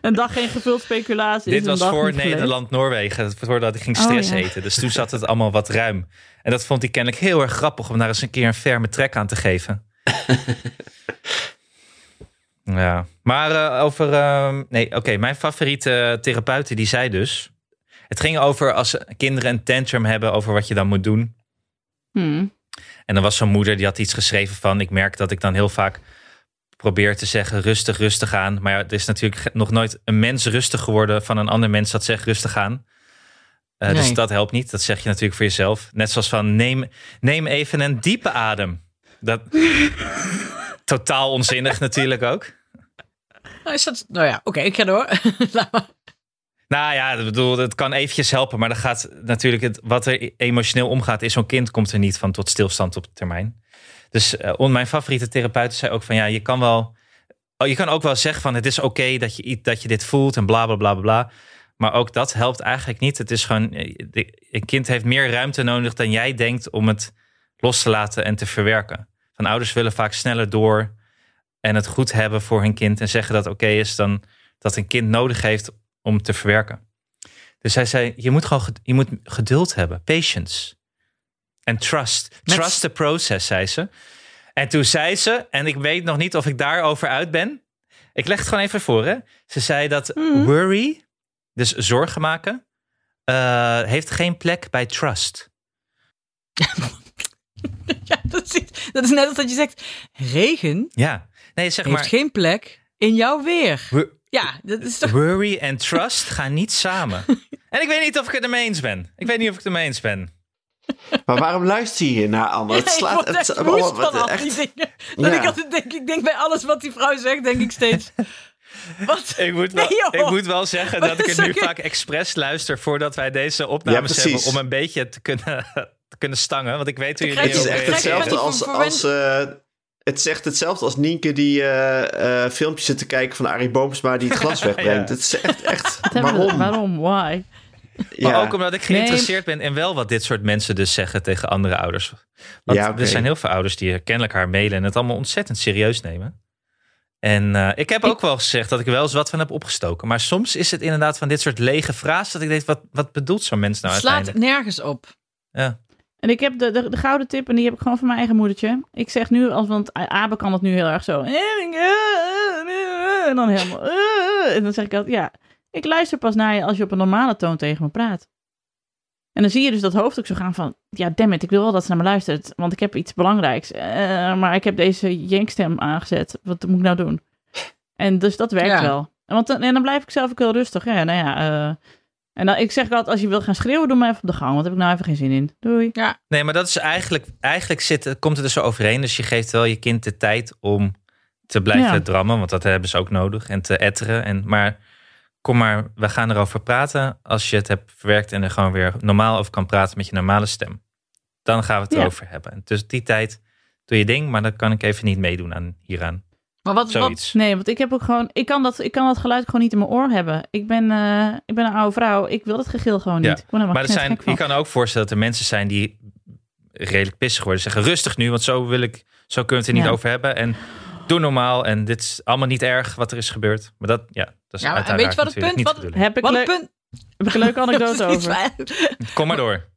Een dag geen gevuld speculatie. Dit was voor. Nederland-Noorwegen, voordat ik ging Oh, stress ja. eten. Dus toen zat het allemaal wat ruim. En dat vond hij kennelijk heel erg grappig om daar eens een keer een ferme trek aan te geven. ja, maar eh, over... ehm, nee, oké, mijn favoriete therapeute die zei dus... Het ging over als kinderen een tantrum hebben over wat je dan moet doen. Hmm. En dan was zo'n moeder die had iets geschreven van... ik merk dat ik dan heel vaak probeer te zeggen rustig, rustig aan. Maar ja, er is natuurlijk nog nooit een mens rustig geworden... van een ander mens dat zegt rustig aan. Eh, Dus dat helpt niet. Dat zeg je natuurlijk voor jezelf. Net zoals van neem, neem even een diepe adem. Dat... Totaal onzinnig natuurlijk ook. Nou, is dat... nou ja, oké, ik ga door. Nou ja, ik bedoel, het kan eventjes helpen, maar dan gaat natuurlijk het, wat er emotioneel omgaat, is zo'n kind komt er niet van tot stilstand op termijn. Dus on- mijn favoriete therapeut zei ook van ja, je kan wel, oh, je kan ook wel zeggen van het is oké dat, je, dat je dit voelt en bla bla bla bla. Maar ook dat helpt eigenlijk niet. Het is gewoon, eh, een kind heeft meer ruimte nodig dan jij denkt om het los te laten en te verwerken. Van ouders willen vaak sneller door en het goed hebben voor hun kind en zeggen dat oké is dan dat een kind nodig heeft om te verwerken. Dus hij zei, je moet gewoon je moet geduld hebben, patience. En trust. Met- Trust the process, zei ze. En toen zei ze, en ik weet nog niet of ik daarover uit ben. Ik leg het gewoon even voor, hè. Ze zei dat Mhm. worry, dus zorgen maken, eh, heeft geen plek bij trust. Ja, dat is, dat is net als dat je zegt... Regen Ja, nee, zeg heeft maar, geen plek in jouw weer. Ja, dat is toch... worry en trust gaan niet samen. En ik weet niet of ik het ermee eens ben. Ik weet niet of ik het ermee eens ben. Maar waarom luister je hier naar Anne? Het ik slaat... word Het, echt oh, woest wat- van al echt- die dingen. Dat Ja. ik altijd denk, ik denk bij alles wat die vrouw zegt, denk ik steeds... Wat? Ik moet, wel, Nee, ik moet wel zeggen Wat dat ik het nu vaak expres luister voordat wij deze opnames hebben. Om een beetje te kunnen, te kunnen stangen. Want ik weet hoe jullie Het is echt hetzelfde als, als eh, het zegt hetzelfde als Nienke die eh, eh, filmpjes zit te kijken van Arie Boomsma die het glas wegbrengt. Ja. Het is echt, echt waarom? Waarom? Why? Maar ook omdat ik geïnteresseerd ben in wel wat dit soort mensen dus zeggen tegen andere ouders. Want Ja, er zijn heel veel ouders die kennelijk haar mailen en het allemaal ontzettend serieus nemen. En eh, ik heb ook wel gezegd dat ik er wel eens wat van heb opgestoken. Maar soms is het inderdaad van dit soort lege frases dat ik denk, wat, wat bedoelt zo'n mens nou Het slaat uiteindelijk? nergens op. Ja. En ik heb de, de, de gouden tip, en die heb ik gewoon van mijn eigen moedertje. Ik zeg nu, als, want Abe kan het nu heel erg zo. En dan helemaal. En dan zeg ik altijd, ja, ik luister pas naar je als je op een normale toon tegen me praat. En dan zie je dus dat hoofd ook zo gaan van, ja, damn it, ik wil wel dat ze naar me luistert, want ik heb iets belangrijks. Eh, maar ik heb deze jenkstem aangezet. Wat moet ik nou doen? En dus dat werkt Ja. wel. En, want dan, en dan blijf ik zelf ook heel rustig. Ja, nou ja, eh, en dan, ik zeg altijd, als je wil gaan schreeuwen, doe maar even op de gang, want daar heb ik nou even geen zin in. Doei. Nee, maar dat is eigenlijk, eigenlijk zit, komt het er zo overheen. Dus je geeft wel je kind de tijd om te blijven Ja. drammen, want dat hebben ze ook nodig. En te etteren. En, maar kom maar, we gaan erover praten. Als je het hebt verwerkt en er gewoon weer normaal over kan praten met je normale stem. Dan gaan we het Ja. erover hebben. Dus die tijd doe je ding, maar dan kan ik even niet meedoen aan hieraan. Maar wat. Nee, want ik heb ook gewoon, ik kan dat, ik kan dat geluid gewoon niet in mijn oor hebben. Ik ben, eh, ik ben een oude vrouw. Ik wil dat gegil gewoon Ja, niet. Ik Maar er zijn, je kan ook voorstellen dat er mensen zijn die redelijk pissig worden. Zeggen rustig nu, want zo wil ik, zo kunnen we het er niet Ja. over hebben. En doe normaal. En dit is allemaal niet erg wat er is gebeurd. Maar dat, ja, dat is Ja, maar weet je wat het punt- wat-. Heb ik, wat een leuk, punt. heb ik een leuke anekdote over. Kom maar door.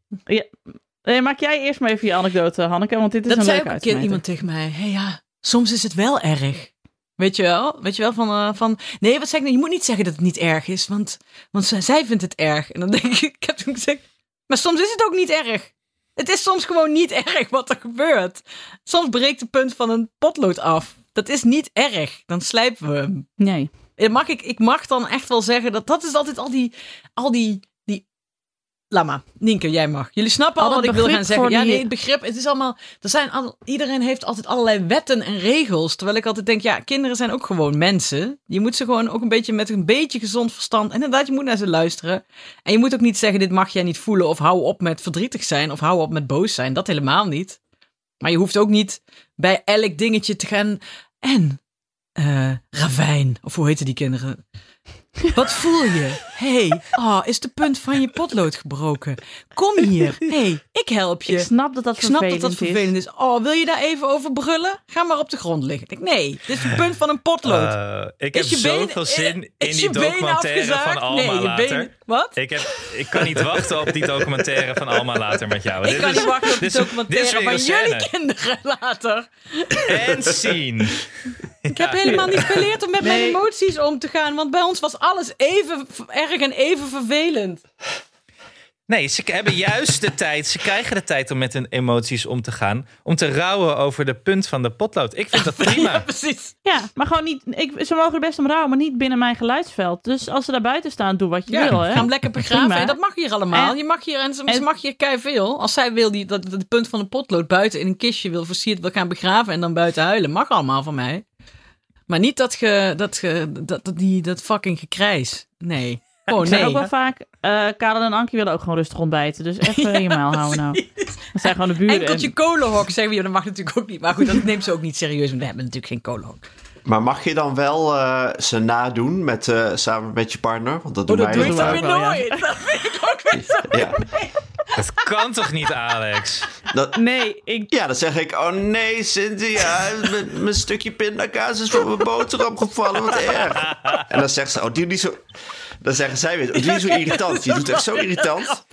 Eh, maak jij eerst maar even je anekdote, Hanneke, want dit is Dat een zei leuke ook een keer iemand tegen mij. Hé hey, ja, soms is het wel erg. Weet je wel? Weet je wel van, eh, van nee, wat zeg ik nou? Je moet niet zeggen dat het niet erg is, want, want zij, vindt het erg. En dan denk ik, ik heb toen gezegd, maar soms is het ook niet erg. Het is soms gewoon niet erg wat er gebeurt. Soms breekt de punt van een potlood af. Dat is niet erg. Dan slijpen we hem. Nee. Eh, Mag ik, ik mag dan echt wel zeggen dat dat is altijd al die, al die... Laat maar, Nienke, jij mag. Jullie snappen al Al wat ik wil gaan zeggen. Ja, nee, het begrip, het is allemaal, er zijn al, iedereen heeft altijd allerlei wetten en regels. Terwijl ik altijd denk, ja, kinderen zijn ook gewoon mensen. Je moet ze gewoon ook een beetje met een beetje gezond verstand, en inderdaad, je moet naar ze luisteren. En je moet ook niet zeggen, dit mag jij niet voelen, of hou op met verdrietig zijn, of hou op met boos zijn. Dat helemaal niet. Maar je hoeft ook niet bij elk dingetje te gaan, en eh ravijn, of hoe heten die kinderen? Wat voel je? hey, oh, is de punt van je potlood gebroken? Kom hier. hey, ik help je. Ik snap dat dat Ik snap dat vervelend dat vervelend is. Oh, wil je daar even over brullen? Ga maar op de grond liggen. Ik denk, nee, dit is de punt van een potlood. Eh, ik heb Is je been- zoveel zin in is die je been documentaire van? Alma nee, je later. been- Wat? Ik, heb, ik kan niet wachten op die documentaire van Alma later met jou. Ik Dit kan is- niet wachten op is- is documentaire van jullie kinderen later. En scene. Ik heb helemaal niet geleerd om met mijn emoties om te gaan. Want bij ons was alles even erg en even vervelend. Nee, ze hebben juist de tijd. Ze krijgen de tijd om met hun emoties om te gaan. Om te rouwen over de punt van de potlood. Ik vind dat Ja, prima. precies. Ja, maar gewoon niet. Ik, ze mogen er best om rouwen, maar niet binnen mijn geluidsveld. Dus als ze daar buiten staan, doe wat je Ja, wil. Hè? ga hem lekker begraven. Prima. En dat mag hier allemaal. En- je mag hier, en ze, en- ze mag hier kei veel. Als zij wil die, dat, dat de punt van de potlood buiten in een kistje wil versierd wil gaan begraven en dan buiten huilen. Mag allemaal van mij. Maar niet dat ge, dat ge, dat, dat, die, dat fucking gekrijs. Nee. Oh nee. ook wel vaak, eh Karel en Ankie willen ook gewoon rustig ontbijten. Dus even in je maal houden nou. Dat zijn gewoon de buren. Enkeltje en- kolenhok zeggen we, ja, dat mag natuurlijk ook niet. Maar goed, dat neemt ze ook niet serieus, want we hebben natuurlijk geen kolenhok. Maar mag je dan wel eh, ze nadoen met, eh, samen met je partner? Want dat doen Oh, dat wij doe dan weer ja. nooit. Dat vind ik ook weer zo. Ja. Dat kan toch niet, Alex? Dat, Nee, ik, ja, dan zeg ik, oh nee, Cynthia, mijn, stukje pindakaas is van mijn boterham gevallen, wat erg. En dan zegt ze, oh, doe niet zo... Dan zeggen zij weer, oh, doe niet zo irritant. Je doet echt zo irritant.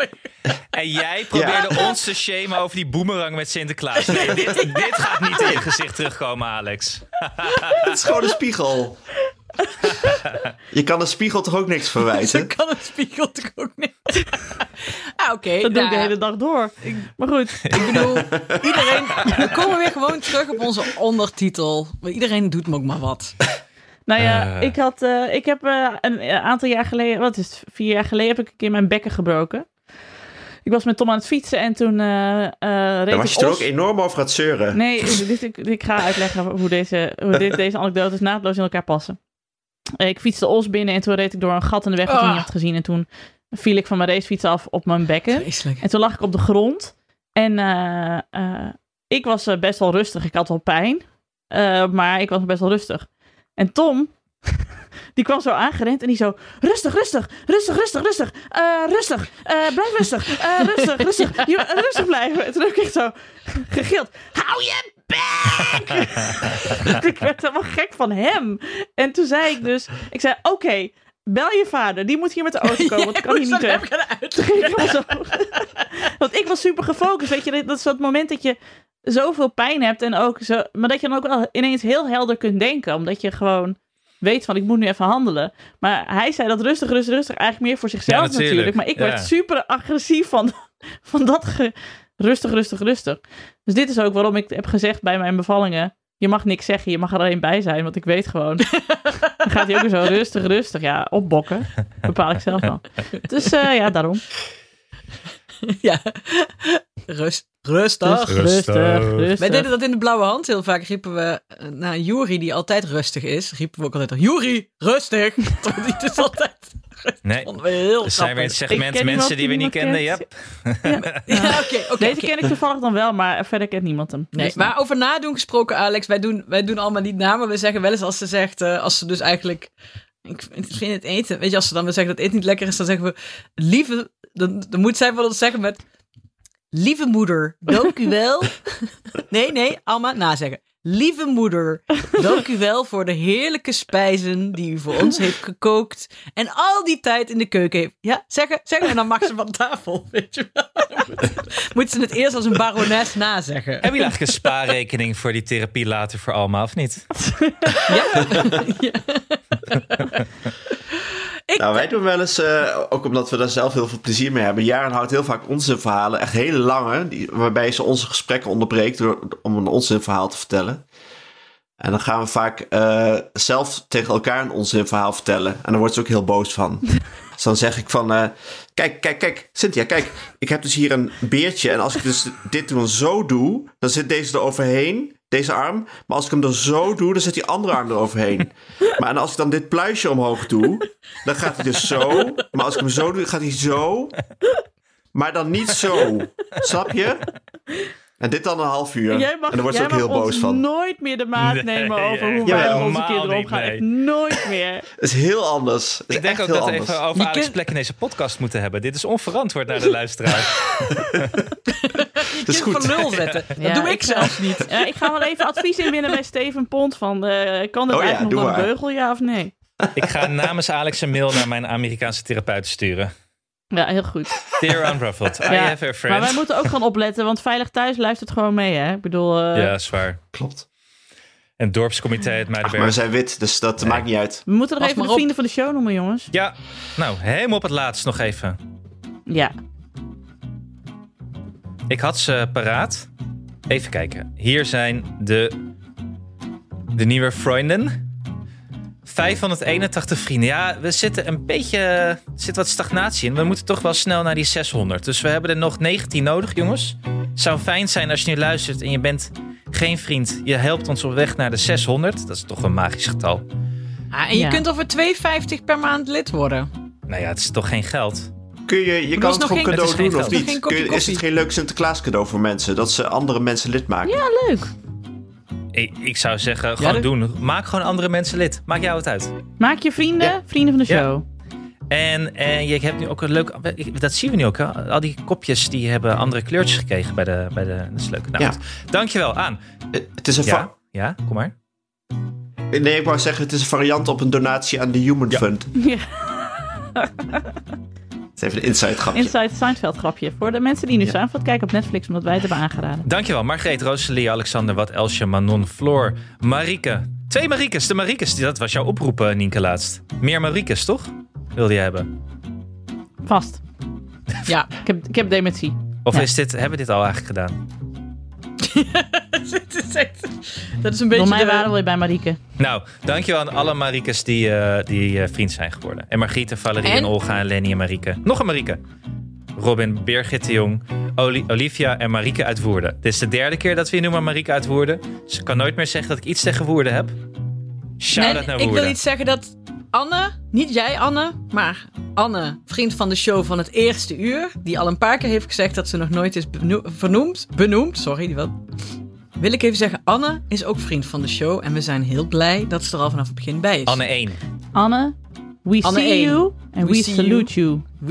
En jij probeerde ons te shamen over die boemerang met Sinterklaas. Nee, dit, dit gaat niet in je gezicht terugkomen, Alex. Het is gewoon een spiegel. Je kan een spiegel toch ook niks verwijten? kan een spiegel toch ook niet. ah, oké. dat doe ik nou, de hele dag door. Maar goed, Ik bedoel, iedereen. We komen weer gewoon terug op onze ondertitel. Iedereen doet me ook maar wat. Nou ja, Eh. ik, had, eh, ik heb eh, een aantal jaar geleden, wat is het, vier jaar geleden, heb ik een keer mijn bekken gebroken. Ik was met Tom aan het fietsen en toen eh eh reed ik was je er ook enorm over het zeuren. Nee, dit, ik, ik ga uitleggen hoe, deze, hoe dit, deze anekdotes naadloos in elkaar passen. ik fietste Os binnen en toen reed ik door een gat in de weg dat ik Ah. niet had gezien. En toen viel ik van mijn racefiets af op mijn bekken. Vreselijk. En toen lag ik op de grond. En eh, eh, ik was best wel rustig. Ik had wel pijn. eh, maar ik was best wel rustig. En Tom, die kwam zo aangerend en die zo... Rustig, rustig, rustig, rustig, rustig. eh, rustig, eh, blijf rustig. eh, rustig, rustig. Je, rustig blijven. En toen heb ik echt zo gegild. Hou je bek! ik werd helemaal gek van hem. En toen zei ik dus... Ik zei, oké, bel je vader. Die moet hier met de auto komen, want ik kan hier niet weg. Ik wel. Want ik was super gefocust. Weet je, dat is dat moment dat je zoveel pijn hebt. En ook zo, maar dat je dan ook wel ineens heel helder kunt denken. Omdat je gewoon weet van ik moet nu even handelen. Maar hij zei dat rustig, rustig, rustig. Eigenlijk meer voor zichzelf Ja, natuurlijk. natuurlijk. Maar ik Ja. werd super agressief van, van dat ge- rustig, rustig, rustig. Dus dit is ook waarom ik heb gezegd bij mijn bevallingen. Je mag niks zeggen, je mag er alleen bij zijn. Want ik weet gewoon. dan gaat hij ook weer zo rustig, rustig. Ja, opbokken. Bepaal ik zelf wel. Dus eh, ja, daarom. Ja. Rust, rustig. Rustig, rustig. Wij deden dat in de blauwe hand heel vaak. Riepen we eh, naar Juri, die altijd rustig is. Riepen we ook altijd: Juri, rustig. Die dus altijd. Nee. Vonden we heel Er zijn weer het segment mensen die we niet kenden. Yep. Ja, oké, oké. Deze ken ik toevallig dan wel, maar verder kent niemand hem. Nee, Dus- maar over nadoen gesproken, Alex. Wij doen, wij doen allemaal niet namen. We zeggen wel eens als ze zegt, eh, als ze dus eigenlijk. Ik vind het eten. Weet je, als ze dan weer zeggen dat eten niet lekker is, dan zeggen we. Lieve. Dan, dan moet zij wel ons zeggen met. Lieve moeder, dank u wel. Nee, nee, Alma, nazeggen. Lieve moeder, dank u wel voor de heerlijke spijzen die u voor ons heeft gekookt. En al die tijd in de keuken heeft. Ja, zeggen, zeggen. En dan mag ze van tafel, weet je wel. Moet ze het eerst als een barones nazeggen. Hebben jullie eigenlijk een spaarrekening voor die therapie later voor Alma of niet? Nou, wij doen wel eens, eh, ook omdat we daar zelf heel veel plezier mee hebben. Jaren houdt heel vaak onze verhalen, echt hele lange, die, waarbij ze onze gesprekken onderbreekt door, om een onzinverhaal te vertellen. En dan gaan we vaak eh, zelf tegen elkaar een onzinverhaal vertellen. En dan wordt ze ook heel boos van. dus dan zeg ik van, eh, kijk, kijk, kijk, Cynthia, kijk, ik heb dus hier een beertje. En als ik dus dit dan zo doe, dan zit deze er overheen, deze arm. Maar als ik hem er zo doe, dan zit die andere arm er overheen. Maar en als ik dan dit pluisje omhoog doe, dan gaat hij dus zo. Maar als ik hem zo doe, gaat hij zo. Maar dan niet zo. Snap je? En dit dan een half uur. Jij mag, en dan wordt ze ook heel boos van. nooit meer de maat Nee, nemen over hoe ja, wij met onze kinderen niet, omgaan. nee. Echt nooit meer. Het is heel anders. Het is Ik denk ook dat we even over Je Alex plek in deze podcast moeten hebben. Dit is onverantwoord naar de luisteraar. Je is kind goed. van nul zetten. Dat Ja, doe ik ik zelfs niet. Ja, ik ga wel even advies inwinnen bij Steven Pont van eh, kan het Oh ja, eigenlijk nog door maar. beugel, ja of nee? Ik ga namens Alex een mail naar mijn Amerikaanse therapeut sturen. Ja, heel goed. Dear Unruffled, I Ja, have a Maar friend. wij moeten ook gaan opletten, want Veilig Thuis luistert gewoon mee, hè? Ik bedoel, eh, Ja, zwaar. Klopt. En het dorpscomité uit Ach, maar we Muidenberg. zijn wit, dus dat maakt niet uit. we moeten er Pas even maar de vrienden van de show noemen, jongens. Ja, nou, helemaal op het laatst nog even. Ja. Ik had ze paraat. Even kijken. Hier zijn de, de nieuwe vrienden. 581 vrienden. Ja, we zitten een beetje. Er zit wat stagnatie in. We moeten toch wel snel naar die 600. Dus we hebben er nog 19 nodig, jongens. Zou fijn zijn als je nu luistert en je bent geen vriend. Je helpt ons op weg naar de 600. Dat is toch een magisch getal. Ah, en je Ja. kunt over 2,50 per maand lid worden. Nou ja, het is toch geen geld. Kun je, je kan het gewoon cadeau doen of niet? kopje Kun je- is het geen leuk Sinterklaas cadeau voor mensen? Dat ze andere mensen lid maken? Ja, leuk. Ik, ik zou zeggen, gewoon doen. Maak gewoon andere mensen lid. Maak jou het uit. Maak je vrienden, Ja. vrienden van de Ja. show. En, en je hebt nu ook een leuk. Dat zien we nu ook. Hè? Al die kopjes die hebben andere kleurtjes gekregen bij de. Bij de dat is leuk. Nou, Ja. Dankjewel, Aan. Eh, Het is een Ja, ja, kom maar. Nee, ik wou zeggen, het is een variant op een donatie aan de Human Ja. Fund. Ja. Het is even een inside grapje. Inside Seinfeld grapje. Voor de mensen die nu Seinfeld kijken op Netflix, omdat wij het hebben aangeraden. Dankjewel, Margreet, Rosalie, Alexander, Wat, Elsje, Manon, Floor, Marieke. Twee Mariekes, de Mariekes. die- Dat was jouw oproep, eh, Nienke, laatst. Meer Mariekes, toch? Wilde je hebben? Vast. Ja. Ik heb, ik heb dementie. Of Ja. is dit, hebben we dit al eigenlijk gedaan? Dat is een Door beetje mij de- waren we bij Marieke. Nou, dankjewel aan alle Mariekes die, eh, die eh, vriend zijn geworden. En Margriet, en Valerie en, En? Olga en Lenny en Marieke. Nog een Marieke. Robin, Birgit de Jong, Oli- Olivia en Marieke uit Woerden. Dit is de derde keer dat we je noemen Marieke uit Woerden. Ze kan nooit meer zeggen dat ik iets tegen Woerden heb. Shout out Nee, naar ik Woerden. wil iets zeggen dat Anne, niet jij Anne, maar Anne, vriend van de show van het eerste uur, die al een paar keer heeft gezegd dat ze nog nooit is beno- vernoemd, benoemd, sorry, die wel. Wil ik even zeggen, Anne is ook vriend van de show en we zijn heel blij dat ze er al vanaf het begin bij is. Anne 1. Anne, we Anne see you and We we, salute you.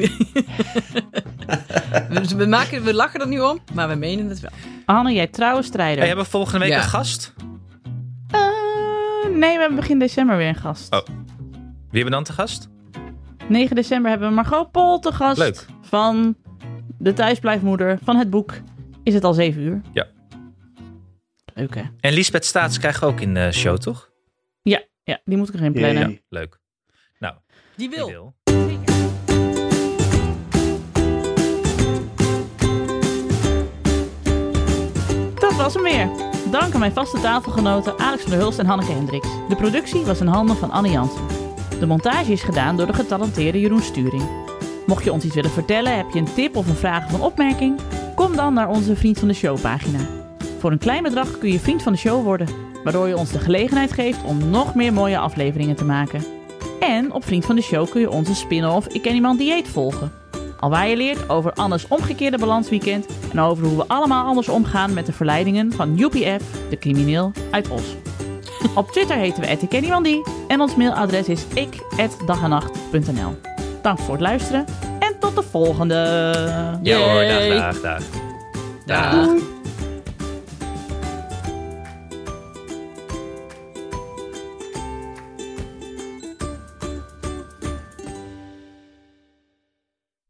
we, we maken, we lachen er nu om, maar we menen het wel. Anne, jij trouwe strijder. Hey, hebben we volgende week Ja. een gast? Eh, nee, we hebben begin december weer een gast. Oh. Wie hebben we dan te gast? 9 december hebben we Margot Pol te gast. Leuk. Van de thuisblijfmoeder van het boek. Is het al 7 uur? Ja. Leuk hè? En Lisbeth Staats krijgen we ook in de show, toch? Ja, ja die moet ik erin plannen. Jee. Leuk. Nou, Die wil. wil. Dat was hem weer. Dank aan mijn vaste tafelgenoten Alex van der Hulst en Hanneke Hendricks. De productie was in handen van Anne Jansen. De montage is gedaan door de getalenteerde Jeroen Sturing. Mocht je ons iets willen vertellen, heb je een tip of een vraag of een opmerking? Kom dan naar onze Vriend van de Show pagina. Voor een klein bedrag kun je Vriend van de Show worden, waardoor je ons de gelegenheid geeft om nog meer mooie afleveringen te maken. En op Vriend van de Show kun je onze spin-off Ik Ken Iemand Dieet volgen. Alwaar je leert over Annes omgekeerde balansweekend en over hoe we allemaal anders omgaan met de verleidingen van UPF, de crimineel uit Os. Op Twitter heten we @ikkenniemandie en ons mailadres is ik@dagenacht.nl. Dank voor het luisteren en tot de volgende. Ja hoor, dag, dag, dag. Dag.